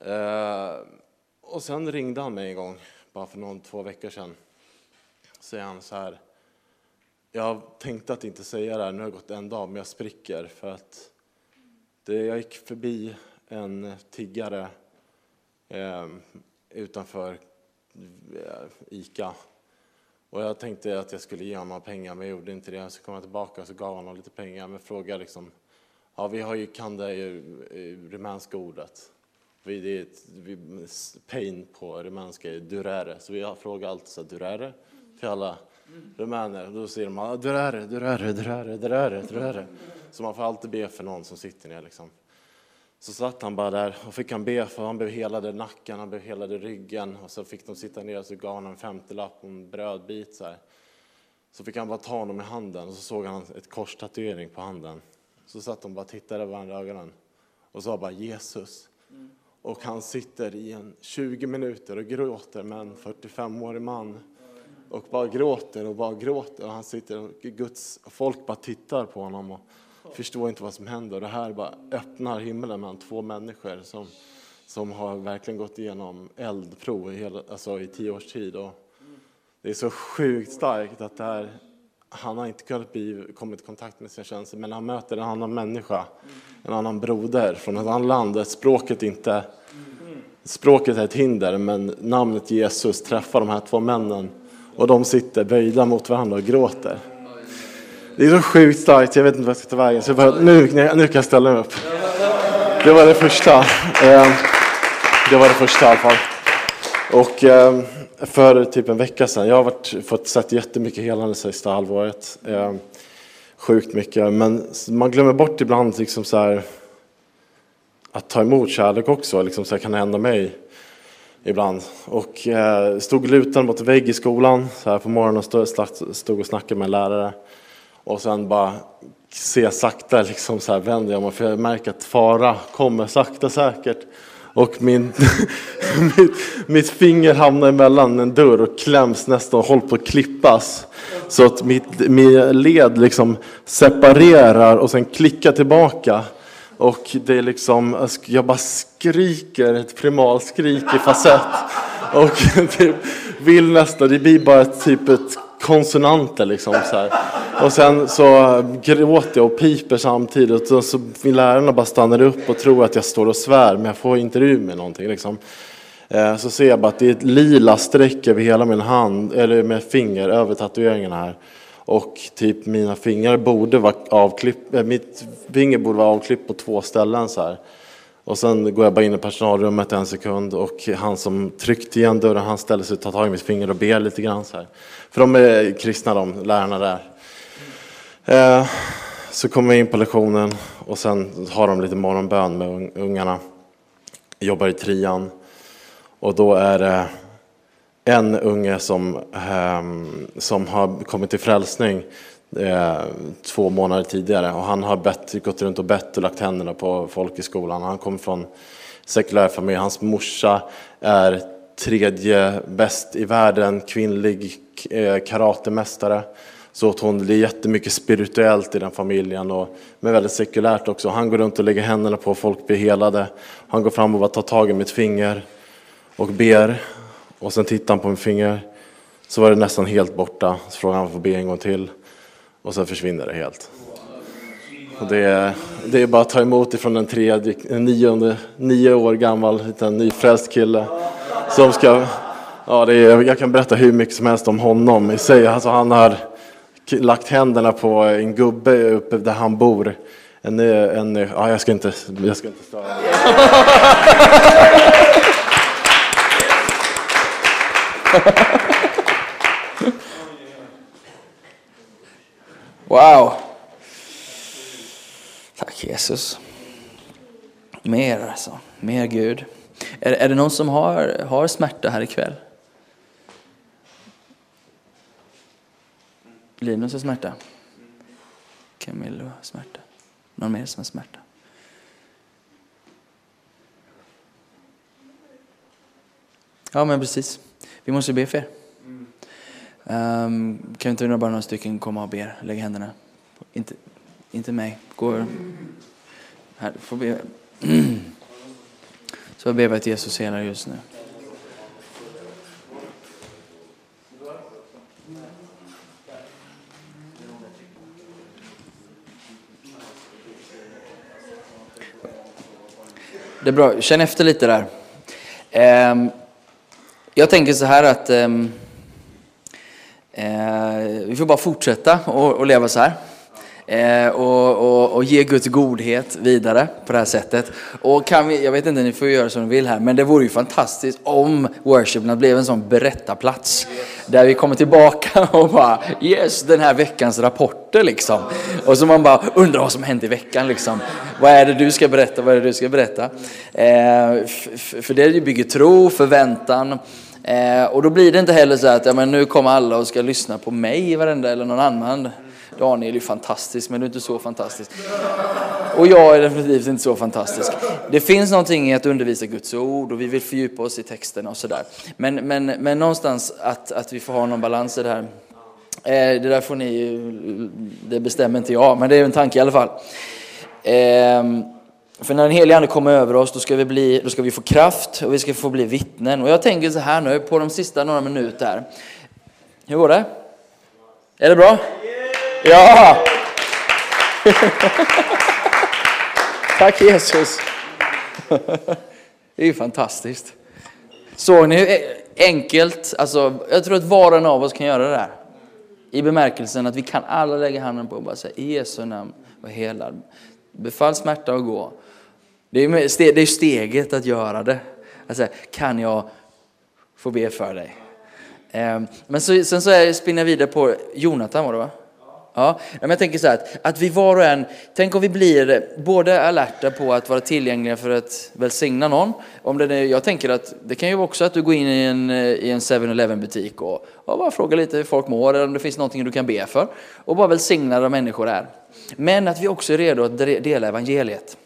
Eh, och sen ringde han mig en gång, bara för någon två veckor sedan. Säger han så här. Jag tänkte att inte säga det här, nu har det gått en dag, men jag spricker för att det, jag gick förbi en tiggare eh, utanför eh, ICA. Och jag tänkte att jag skulle ge honom pengar, men jag gjorde inte det. Så kom jag tillbaka och så gav honom lite pengar, men frågade liksom, ja vi har ju kan det ju, eh, rumänska ordet. Vi, det är ett, vi, pain på rumänska är durere. så vi frågar alltid så här, till alla rumäner. Då säger de, ah, durere, durere, durere, durere, durere. Så man får alltid be för någon som sitter ner liksom. Så satt han bara där och fick han be för han blev helade nacken, han blev helade ryggen och så fick de sitta ner och så gav han en femtiolapp och en brödbit så här. Så fick han bara ta honom i handen och så såg han ett korstatuering på handen. Så satt de bara och tittade varandra i ögonen och sa bara Jesus. Och han sitter i en 20 minuter och gråter med en 45-årig man. Och bara gråter och bara gråter och han sitter och Guds folk bara tittar på honom och förstår inte vad som händer. Och det här bara öppnar himlen mellan två människor som, som har verkligen gått igenom eldprov i, hela, alltså i tio års tid. Och det är så sjukt starkt att det här, han har inte kunnat bli, kommit i kontakt med sina känslor, men han möter en annan människa, en annan broder från ett annat land där språket inte Språket är ett hinder, men namnet Jesus träffar de här två männen och de sitter böjda mot varandra och gråter. Det är så sjukt starkt, jag vet inte vad jag ska ta vägen. Så jag bara, nu, nu kan jag ställa mig upp. Det var det första. Eh, det var det första i alla fall. Och ehm, för typ en vecka sedan, jag har varit, fått sett jättemycket helande sista halvåret. Ehm, sjukt mycket, men man glömmer bort ibland liksom så här, att ta emot kärlek också, liksom så här kan hända mig ibland. Och eh, stod lutad mot vägg i skolan så här på morgonen och stod, stod och snackade med en lärare. Och sen bara se sakta, liksom så här vänder jag mig för jag märker att fara kommer sakta säkert. Och min, mitt, mitt finger hamnar emellan en dörr och kläms nästan och håller på att klippas. Så att mitt, mitt led liksom separerar och sen klickar tillbaka. Och det är liksom, jag bara skriker ett primalskrik i fasett Och det vill nästan, det blir bara typ ett konsonanter liksom så här. Och sen så gråter jag och piper samtidigt och så min lärarna bara stannar upp och tror att jag står och svär men jag får inte ur mig någonting liksom. Eh, så ser jag bara att det är ett lila streck över hela min hand, eller med finger, över tatueringarna här. Och typ mina fingrar borde vara avklippt, eh, mitt finger borde vara avklippt på två ställen så här. Och sen går jag bara in i personalrummet en sekund och han som tryckte igen dörren, han ställer sig och tar tag i mitt finger och ber lite grann så här. För de är kristna de, lärarna där. Eh, så kommer jag in på lektionen och sen har de lite morgonbön med ungarna. Jobbar i trian. Och då är det en unge som, eh, som har kommit till frälsning eh, två månader tidigare och han har bett, gått runt och bett och lagt händerna på folk i skolan. Han kommer från sekulär familj. Hans morsa är tredje bäst i världen, kvinnlig eh, karatemästare. Så att hon, det är jättemycket spirituellt i den familjen, och, men väldigt sekulärt också. Han går runt och lägger händerna på folk, blir helade. Han går fram och bara tar tag i mitt finger och ber. Och sen tittar han på mitt finger, så var det nästan helt borta. Så frågar han om han får be en gång till. Och sen försvinner det helt. Och det, är, det är bara att ta emot ifrån en tredje, en nionde, nio år gammal liten nyfrälst kille. Som ska, ja, det är, jag kan berätta hur mycket som helst om honom i sig. Alltså han har lagt händerna på en gubbe uppe där han bor. En, en, ja, jag ska inte, jag ska inte störa. Wow! Tack Jesus. Mer alltså, mer Gud. Är, är det någon som har, har smärta här ikväll? Linus har smärta. Camilla har smärta. Någon mer som har smärta? Ja, men precis. Vi måste be för er. Um, kan inte bara några stycken komma och be? Lägg händerna. Inte, inte mig. Gå här. Får be. Så jag ber vi att Jesus helar just nu. Det är bra, känn efter lite där. Um, jag tänker så här att um, eh, vi får bara fortsätta och, och leva så här. Eh, och, och, och ge Guds godhet vidare på det här sättet. Och kan vi, jag vet inte, ni får göra som ni vill här, men det vore ju fantastiskt om Worship blev en sån berättarplats. Där vi kommer tillbaka och bara yes, den här veckans rapporter liksom. Och så man bara undrar vad som hände i veckan liksom. Vad är det du ska berätta, vad är det du ska berätta? Eh, för det bygger tro, förväntan. Eh, och då blir det inte heller så att ja, men nu kommer alla och ska lyssna på mig varenda eller någon annan. Daniel är ju fantastisk, men du är inte så fantastisk. Och jag är definitivt inte så fantastisk. Det finns någonting i att undervisa Guds ord och vi vill fördjupa oss i texterna och sådär. Men, men, men någonstans att, att vi får ha någon balans i det här. Eh, det där får ni, det bestämmer inte jag, men det är en tanke i alla fall. Eh, för när den helige Ande kommer över oss, då ska, vi bli, då ska vi få kraft och vi ska få bli vittnen. Och jag tänker så här nu, på de sista några minuter. Hur går det? Är det bra? Ja! Tack Jesus. Det är ju fantastiskt. Såg ni hur enkelt, alltså jag tror att var och en av oss kan göra det där. I bemärkelsen att vi kan alla lägga handen på och bara säga i Jesu namn var helad. Befall smärta och gå. Det är, det är steget att göra det. Alltså, kan jag få be för dig? Ehm, men så, sen så spinner jag vidare på Jonathan var det va? Ja, men jag tänker så här att, att vi var och en, tänk om vi blir både alerta på att vara tillgängliga för att välsigna någon. Om det är, jag tänker att det kan ju vara också att du går in i en, i en 7-Eleven butik och, och bara frågar lite hur folk mår eller om det finns någonting du kan be för. Och bara välsigna de människor är. Men att vi också är redo att dela evangeliet.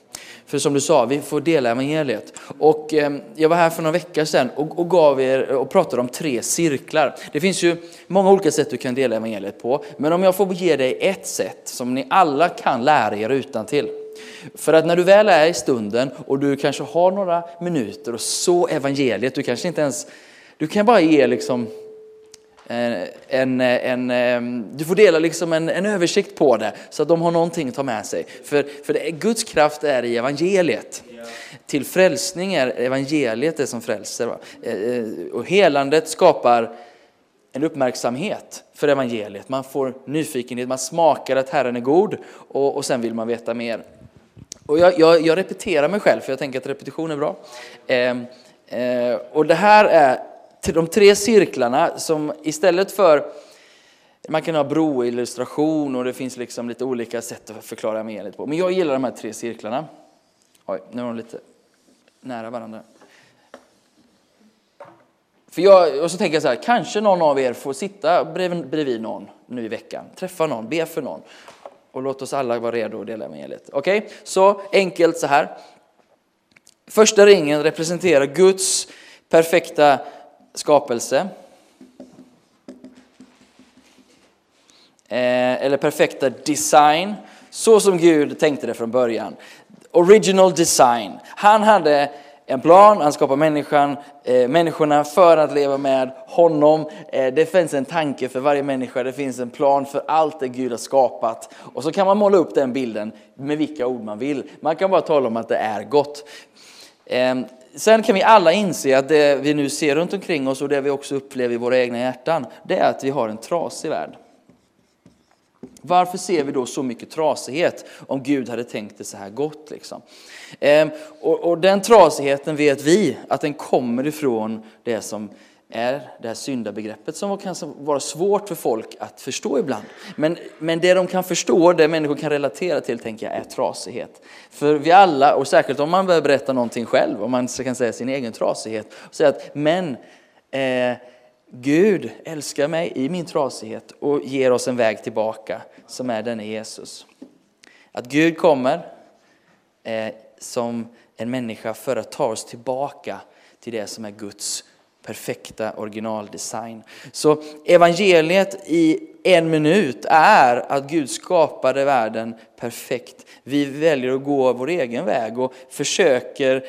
För som du sa, vi får dela evangeliet. Och eh, jag var här för några veckor sedan och, och, gav er och pratade om tre cirklar. Det finns ju många olika sätt du kan dela evangeliet på. Men om jag får ge dig ett sätt som ni alla kan lära er utan till. För att när du väl är i stunden och du kanske har några minuter och så evangeliet, du kanske inte ens, du kan bara ge liksom en, en, en, du får dela liksom en, en översikt på det så att de har någonting att ta med sig. För, för det Guds kraft är i evangeliet. Till frälsning är evangeliet det som frälser. Eh, eh, och helandet skapar en uppmärksamhet för evangeliet. Man får nyfikenhet, man smakar att Herren är god och, och sen vill man veta mer. Och jag, jag, jag repeterar mig själv, för jag tänker att repetition är bra. Eh, eh, och det här är de tre cirklarna som istället för man kan ha broillustration och det finns liksom lite olika sätt att förklara evangeliet på. Men jag gillar de här tre cirklarna. Oj, nu är de lite nära varandra. För jag, och så tänker jag så här, kanske någon av er får sitta bredvid, bredvid någon nu i veckan, träffa någon, be för någon. Och låt oss alla vara redo att dela evangeliet. Okej, okay? så enkelt så här. Första ringen representerar Guds perfekta skapelse. Eh, eller perfekta design, så som Gud tänkte det från början. Original design. Han hade en plan, han skapade människan, eh, människorna för att leva med honom. Eh, det finns en tanke för varje människa, det finns en plan för allt det Gud har skapat. Och så kan man måla upp den bilden med vilka ord man vill. Man kan bara tala om att det är gott. Eh, Sen kan vi alla inse att det vi nu ser runt omkring oss och det vi också upplever i våra egna hjärtan, det är att vi har en trasig värld. Varför ser vi då så mycket trasighet om Gud hade tänkt det så här gott? Liksom? Ehm, och, och den trasigheten vet vi att den kommer ifrån det som är det här syndabegreppet som kan vara svårt för folk att förstå ibland. Men, men det de kan förstå, det människor kan relatera till, tänker jag, är trasighet. För vi alla, och särskilt om man behöver berätta någonting själv, om man kan säga sin egen trasighet, och säga att men eh, Gud älskar mig i min trasighet och ger oss en väg tillbaka som är den i Jesus. Att Gud kommer eh, som en människa för att ta oss tillbaka till det som är Guds perfekta originaldesign. Så evangeliet i en minut är att Gud skapade världen perfekt. Vi väljer att gå vår egen väg och försöker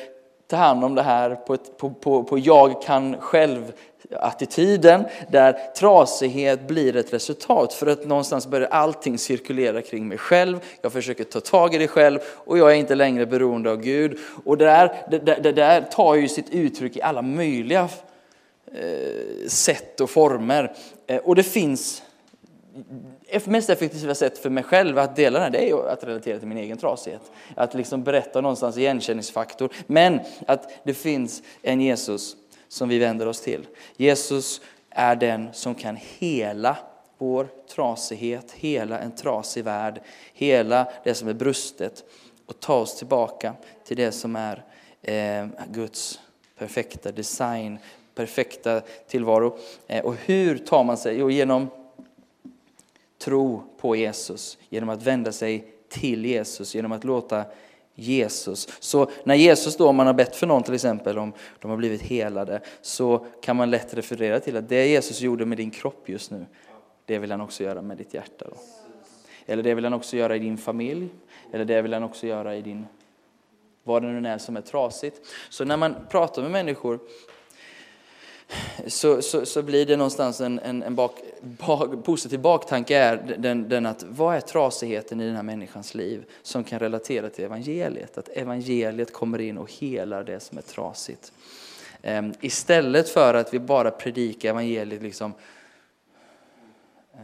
ta hand om det här på, ett, på, på, på jag kan själv-attityden där trasighet blir ett resultat. För att någonstans börjar allting cirkulera kring mig själv, jag försöker ta tag i det själv och jag är inte längre beroende av Gud. Och det där, det, det, det där tar ju sitt uttryck i alla möjliga Eh, sätt och former. Eh, och det finns mest effektiva sätt för mig själv att dela det här, det är att relatera till min egen trasighet. Att liksom berätta någonstans igenkänningsfaktor. Men att det finns en Jesus som vi vänder oss till. Jesus är den som kan hela vår trasighet, hela en trasig värld, hela det som är brustet och ta oss tillbaka till det som är eh, Guds perfekta design, perfekta tillvaro. Eh, och hur tar man sig? Jo, genom tro på Jesus, genom att vända sig till Jesus, genom att låta Jesus. Så när Jesus då, om man har bett för någon till exempel, om de har blivit helade, så kan man lätt referera till att det Jesus gjorde med din kropp just nu, det vill han också göra med ditt hjärta. Då. Eller det vill han också göra i din familj, eller det vill han också göra i din, vad det nu är som är trasigt. Så när man pratar med människor så, så, så blir det någonstans en, en, en bak, bak, positiv baktanke är den, den, att vad är trasigheten i den här människans liv som kan relatera till evangeliet? Att evangeliet kommer in och helar det som är trasigt. Um, istället för att vi bara predikar evangeliet liksom, uh,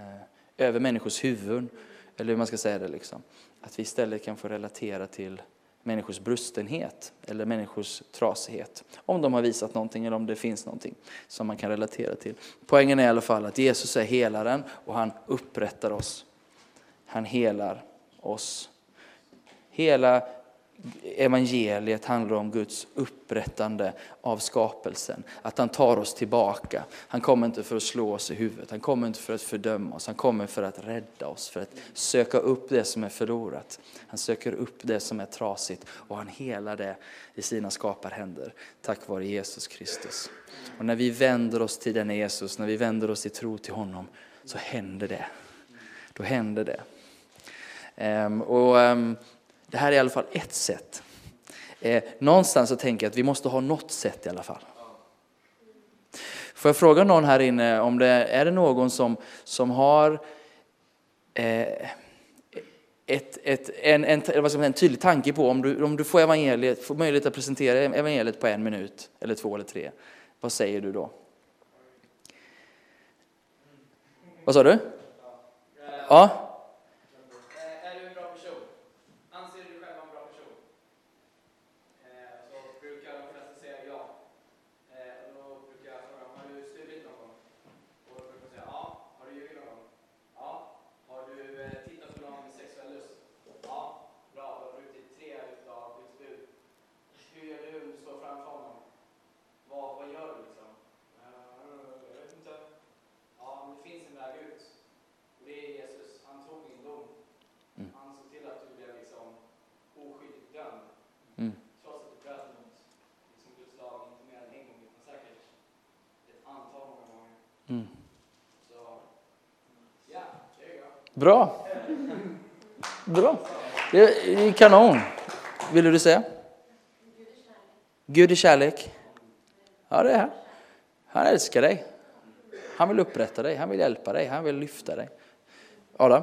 över människors huvuden, eller hur man ska säga det. Liksom. Att vi istället kan få relatera till människors brustenhet eller människors trasighet. Om de har visat någonting eller om det finns någonting som man kan relatera till. Poängen är i alla fall att Jesus är helaren och han upprättar oss. Han helar oss. Hela evangeliet handlar om Guds upprättande av skapelsen. Att han tar oss tillbaka. Han kommer inte för att slå oss i huvudet, han kommer inte för att fördöma oss, han kommer för att rädda oss, för att söka upp det som är förlorat. Han söker upp det som är trasigt och han helar det i sina skaparhänder tack vare Jesus Kristus. Och när vi vänder oss till den Jesus, när vi vänder oss i tro till honom, så händer det. Då händer det. Um, och um, det här är i alla fall ett sätt. Eh, någonstans så tänker jag att vi måste ha något sätt i alla fall. Får jag fråga någon här inne om det är det någon som, som har eh, ett, ett, en, en, vad en tydlig tanke på om du, om du får, evangeliet, får möjlighet att presentera evangeliet på en minut eller två eller tre. Vad säger du då? Vad sa du? Ja? Bra. Bra. Det är kanon. Vill du säga? Gud är kärlek. Ja, det är han. Han älskar dig. Han vill upprätta dig, han vill hjälpa dig, han vill lyfta dig. Adam?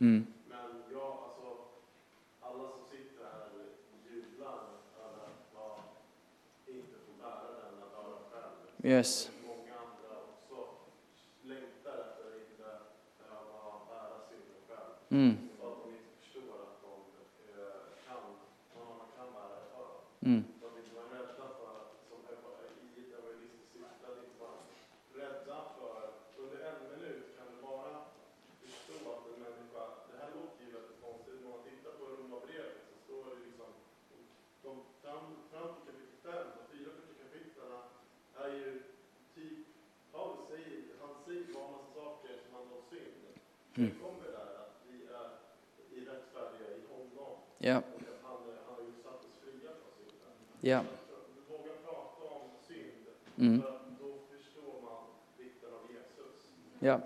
Mm. Yes. Många andra också längtar efter att inte behöva bära synden själv. Mm. Och att de inte förstår att de kan, någon annan kan bära det för dem. Mm. De inte vara rädda för, som i ett evangelistiskt syfte, att inte vara rädda för, under en minut kan du bara förstå att en människa, det här låter ju väldigt konstigt, när man tittar på Romarbrevet så står det liksom, de, fram, fram till kapitel 5, de fyra första kapitlen är ju typ, Paulus säger, han säger bara massa saker som handlar om synd. Mm. Det kommer där att vi är i rättfärdiga i honom. Ja. Och att han, han har ju satt oss fria från synden. Ja. Våga prata om synd. Mm. För då Ja.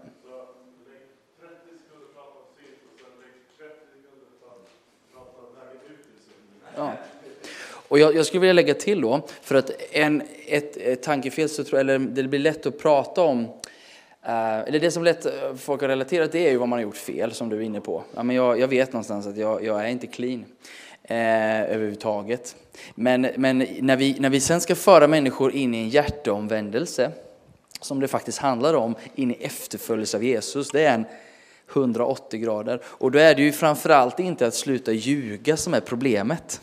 Ja. Och jag, jag skulle vilja lägga till då, för att en, ett, ett tankefel, så tror, eller det blir lätt att prata om, eh, eller det som lätt eh, folk har relaterat det är ju vad man har gjort fel, som du är inne på. Ja, men jag, jag vet någonstans att jag, jag är inte clean eh, överhuvudtaget. Men, men när, vi, när vi sen ska föra människor in i en hjärteomvändelse, som det faktiskt handlar om, in i efterföljelse av Jesus, det är en 180 grader. Och då är det ju framförallt inte att sluta ljuga som är problemet.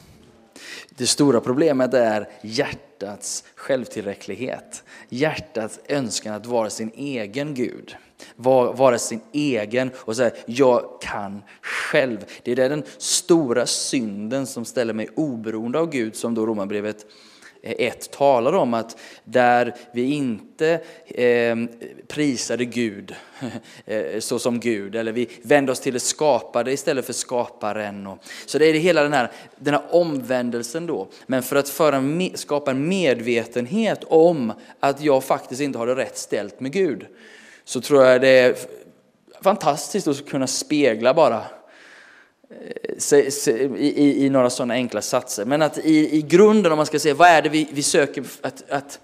Det stora problemet är hjärtats självtillräcklighet. Hjärtats önskan att vara sin egen Gud. Vara, sin egen och säga jag kan själv. Det är den stora synden som ställer mig oberoende av Gud som då Romarbrevet 1 talar om att där vi inte eh, prisade Gud eh, så som Gud, eller vi vände oss till det skapade istället för skaparen. Och, så det är det hela den här, den här omvändelsen då. Men för att föra, skapa en medvetenhet om att jag faktiskt inte har det rätt ställt med Gud, så tror jag det är fantastiskt att kunna spegla bara i, i, några sådana enkla satser. Men att i, i grunden, om man ska säga vad är det vi, vi söker att, att,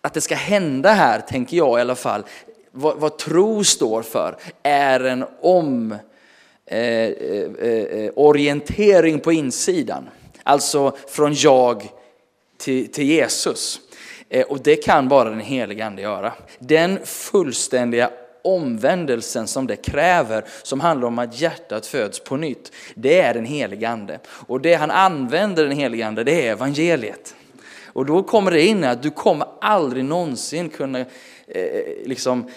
att det ska hända här, tänker jag i alla fall, vad, vad tro står för, är en om eh, eh, eh, orientering på insidan. Alltså från jag till, till Jesus. Eh, och det kan bara den helige Ande göra. Den fullständiga omvändelsen som det kräver, som handlar om att hjärtat föds på nytt, det är den helige Ande. Och det han använder den helige Ande, det är evangeliet. Och då kommer det in att du kommer aldrig någonsin kunna eh, liksom,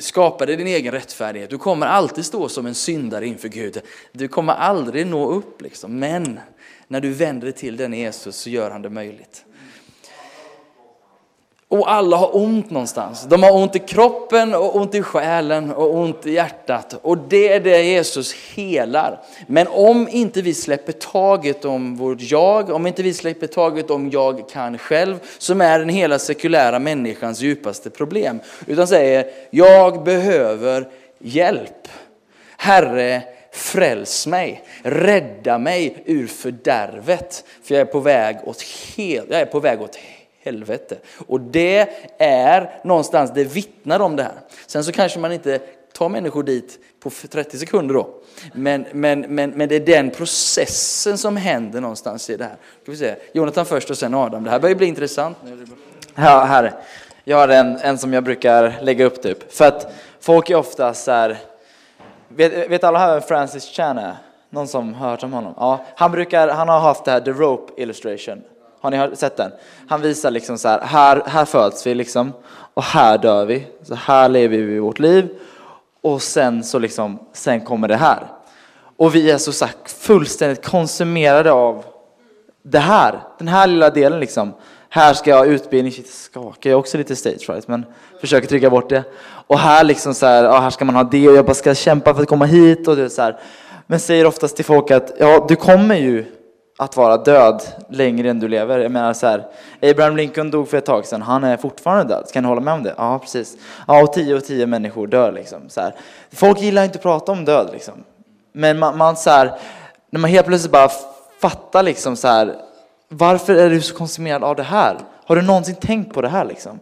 skapa dig din egen rättfärdighet. Du kommer alltid stå som en syndare inför Gud. Du kommer aldrig nå upp. Liksom. Men när du vänder dig till den Jesus så gör han det möjligt. Och alla har ont någonstans. De har ont i kroppen och ont i själen och ont i hjärtat. Och det är det Jesus helar. Men om inte vi släpper taget om vårt jag, om inte vi släpper taget om jag kan själv, som är den hela sekulära människans djupaste problem, utan säger jag behöver hjälp. Herre, fräls mig, rädda mig ur fördärvet, för jag är på väg åt, hel, jag är på väg åt helvete. Och det är någonstans, det vittnar om det här. Sen så kanske man inte tar människor dit på 30 sekunder då. Men, men, men, men det är den processen som händer någonstans i det här. Ska vi se. Jonathan först och sen Adam. Det här börjar bli intressant. Ja, här. Jag har en, en som jag brukar lägga upp typ. För att folk är ofta så här, vet, vet alla här vem Francis Chan är? Någon som har hört om honom? Ja, han, brukar, han har haft det här The Rope Illustration. Har ni sett den? Han visar liksom så här, här, här föds vi liksom och här dör vi. Så här lever vi vårt liv och sen så liksom, sen kommer det här. Och vi är så sagt fullständigt konsumerade av det här, den här lilla delen liksom. Här ska jag ha utbildning, shit skakar jag också lite stage right, men försöker trycka bort det. Och här liksom så här, ja, här ska man ha det och jag bara ska kämpa för att komma hit och det så här. Men säger oftast till folk att ja, du kommer ju att vara död längre än du lever. Jag menar så här, Abraham Lincoln dog för ett tag sedan, han är fortfarande död. Kan du hålla med om det? Ja, precis. Ja, och tio och tio människor dör liksom. Så här. Folk gillar inte att prata om död liksom. Men man, man så här, när man helt plötsligt bara fattar liksom så här, varför är du så konsumerad av det här? Har du någonsin tänkt på det här liksom?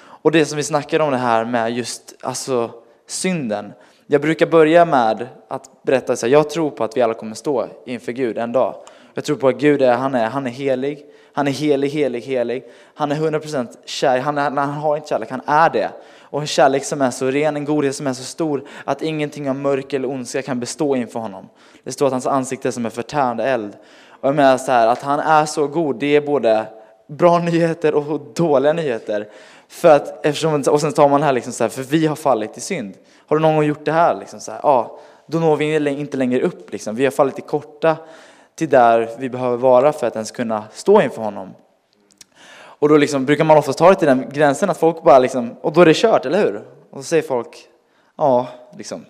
Och det som vi snackade om det här med just alltså synden. Jag brukar börja med att berätta så här, jag tror på att vi alla kommer stå inför Gud en dag. Jag tror på att Gud är, han är, han är helig. Han är helig, helig, helig. Han är 100% kär. Han, är, han har inte kärlek, han är det. Och en kärlek som är så ren, en godhet som är så stor att ingenting av mörker eller ondska kan bestå inför honom. Det står att hans ansikte är som en förtärande eld. Och jag menar så här, att han är så god, det är både bra nyheter och dåliga nyheter. För att, eftersom, och sen tar man här liksom så här, för vi har fallit i synd. Har du någon gång gjort det här? Liksom så här ja, då når vi inte längre upp. Liksom. Vi har fallit i korta till där vi behöver vara för att ens kunna stå inför honom. Och då liksom brukar man ofta ta det till den gränsen att folk bara liksom, och då är det kört, eller hur? Och så säger folk, ja, liksom.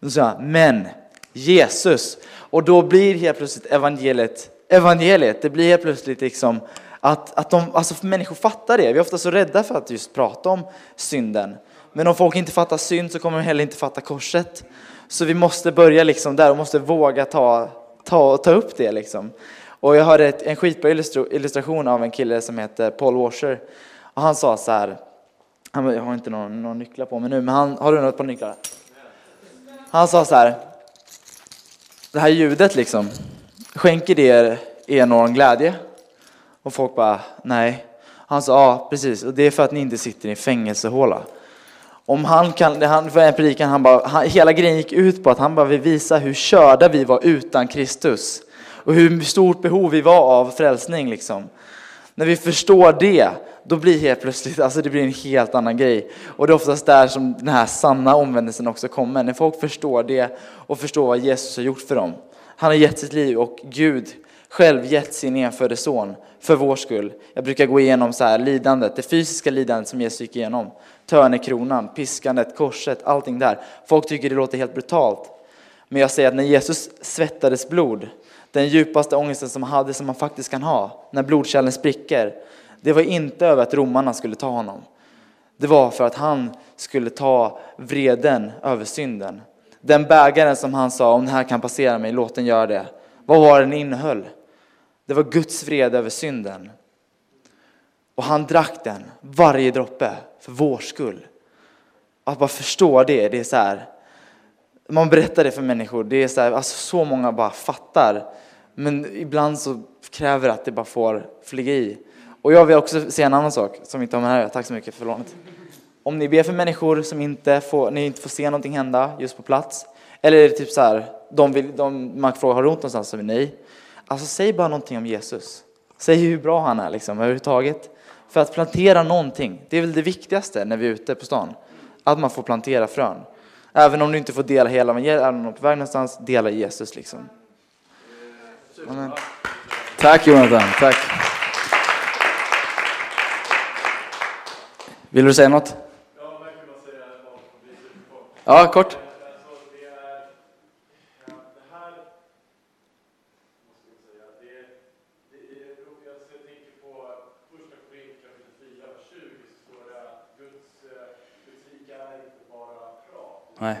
Då säger jag, men Jesus. Och då blir helt plötsligt evangeliet, evangeliet, det blir helt plötsligt liksom att, att de, alltså människor fattar det. Vi är ofta så rädda för att just prata om synden. Men om folk inte fattar synd så kommer de heller inte fatta korset. Så vi måste börja liksom där och måste våga ta, ta, ta upp det. Liksom. Och jag hörde ett, en skitbra illustration av en kille som heter Paul Washer. Och han sa så här, han, jag har inte någon, någon nycklar på mig nu, men han, har du något på nycklar? Han sa så här, det här ljudet liksom, skänker det er någon glädje? Och folk bara, nej. Han sa, ja precis, och det är för att ni inte sitter i en fängelsehåla. Om han kan, han, för en predikan, han bara, han, hela grejen gick ut på att han bara vill visa hur körda vi var utan Kristus. Och hur stort behov vi var av frälsning liksom. När vi förstår det, då blir helt plötsligt, alltså det blir en helt annan grej. Och det är oftast där som den här sanna omvändelsen också kommer. När folk förstår det och förstår vad Jesus har gjort för dem. Han har gett sitt liv och Gud själv gett sin enfödde son för vår skull. Jag brukar gå igenom så här lidandet, det fysiska lidandet som Jesus gick igenom. Törnekronan, piskandet, korset, allting där. Folk tycker det låter helt brutalt. Men jag säger att när Jesus svettades blod, den djupaste ångesten som han hade, som man faktiskt kan ha, när blodkärlen spricker, det var inte över att romarna skulle ta honom. Det var för att han skulle ta vreden över synden. Den bägaren som han sa, om det här kan passera mig, låt den göra det. Vad var den innehöll? Det var Guds vrede över synden. Och han drack den, varje droppe, för vår skull. Att bara förstå det, det är så här. Man berättar det för människor, det är så här, alltså så många bara fattar. Men ibland så kräver det att det bara får flyga i. Och jag vill också säga en annan sak som inte har med det här Tack så mycket för lånet. Om ni ber för människor som inte får, ni inte får se någonting hända just på plats. Eller är det typ så här, de vill, de, man frågar har du ont någonstans? Så vi, nej. Alltså säg bara någonting om Jesus. Säg hur bra han är liksom överhuvudtaget. För att plantera någonting, det är väl det viktigaste när vi är ute på stan. Att man får plantera frön. Även om du inte får dela hela evangeliet, även om du är på väg någonstans, dela Jesus liksom. Amen. Tack Jonathan, tack. Vill du säga något? Ja, kort. Nej.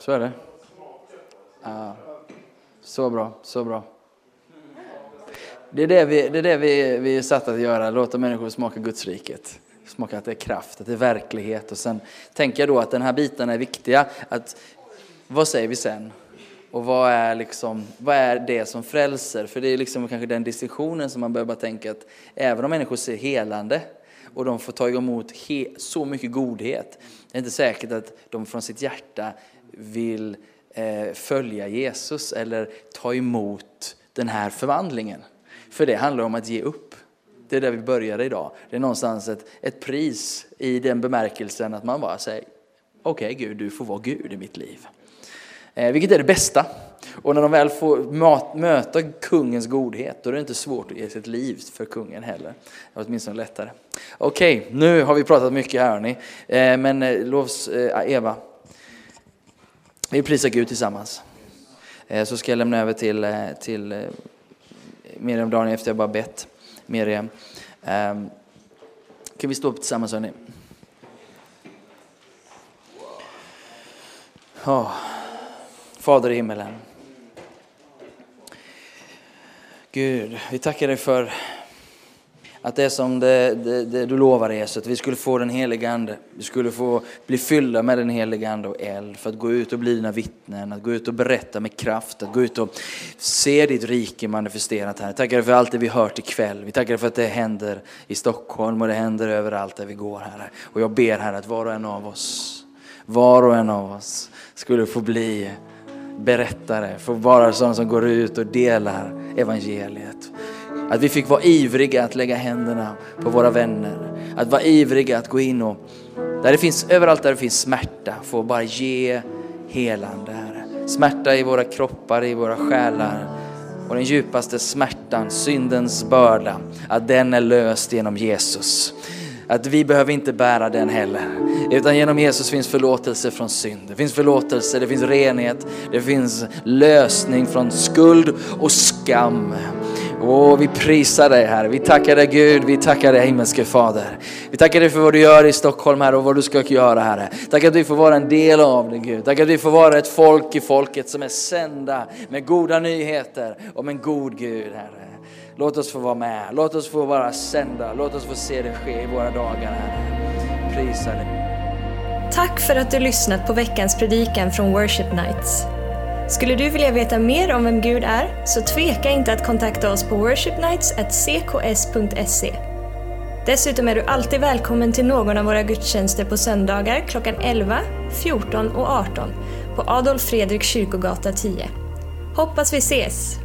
Så är det. Ja. Så bra, så bra. Det är det vi, det är, det vi, vi är satta att göra, låta människor smaka Guds riket. Smaka att det är kraft, att det är verklighet. Och sen tänker jag då att den här bitarna är viktiga. Att, vad säger vi sen? Och vad är, liksom, vad är det som frälser? För det är liksom kanske den distinktionen som man behöver tänka att även om människor ser helande och de får ta emot så mycket godhet, det är inte säkert att de från sitt hjärta vill eh, följa Jesus eller ta emot den här förvandlingen. För det handlar om att ge upp. Det är där vi började idag. Det är någonstans ett, ett pris i den bemärkelsen att man bara säger okej okay, Gud, du får vara Gud i mitt liv. Eh, vilket är det bästa. Och när de väl får mat, möta kungens godhet, då är det inte svårt att ge sitt liv för kungen heller. Det är åtminstone lättare. Okej, okay, nu har vi pratat mycket här hörni. Eh, men eh, lovs eh, Eva. Vi prisar Gud tillsammans. Eh, så ska jag lämna över till, eh, till eh, Miriam dagen efter jag bara bett Miriam. Ehm, kan vi stå upp tillsammans hörni? Oh. Fader i himmelen. Gud, vi tackar dig för att det är som det, det, det du lovar Jesus, att vi skulle få den helige Ande. Vi skulle få bli fyllda med den helige Ande och eld för att gå ut och bli dina vittnen, att gå ut och berätta med kraft, att gå ut och se ditt rike manifesterat här. Tackar dig för allt det vi hört ikväll. Vi tackar dig för att det händer i Stockholm och det händer överallt där vi går här. Och jag ber här att var och en av oss, var och en av oss skulle få bli berättare, få vara sådana som går ut och delar evangeliet. Att vi fick vara ivriga att lägga händerna på våra vänner. Att vara ivriga att gå in och, där det finns, överallt där det finns smärta, få bara ge helande, Herre. Smärta i våra kroppar, i våra själar. Och den djupaste smärtan, syndens börda, att den är löst genom Jesus. Att vi behöver inte bära den heller. Utan genom Jesus finns förlåtelse från synd. Det finns förlåtelse, det finns renhet, det finns lösning från skuld och skam. Och vi prisar dig här. Vi tackar dig Gud, vi tackar dig himmelske Fader. Vi tackar dig för vad du gör i Stockholm här och vad du ska göra Herre. Tack att vi får vara en del av det Gud. Tack att vi får vara ett folk i folket som är sända med goda nyheter om en god Gud Herre. Låt oss få vara med, låt oss få vara sända, låt oss få se det ske i våra dagar Herre. Prisa dig. Tack för att du lyssnat på veckans predikan från Worship Nights. Skulle du vilja veta mer om vem Gud är, så tveka inte att kontakta oss på worshipnights.cks.se. Dessutom är du alltid välkommen till någon av våra gudstjänster på söndagar klockan 11, 14 och 18 på Adolf Fredrik kyrkogata 10. Hoppas vi ses!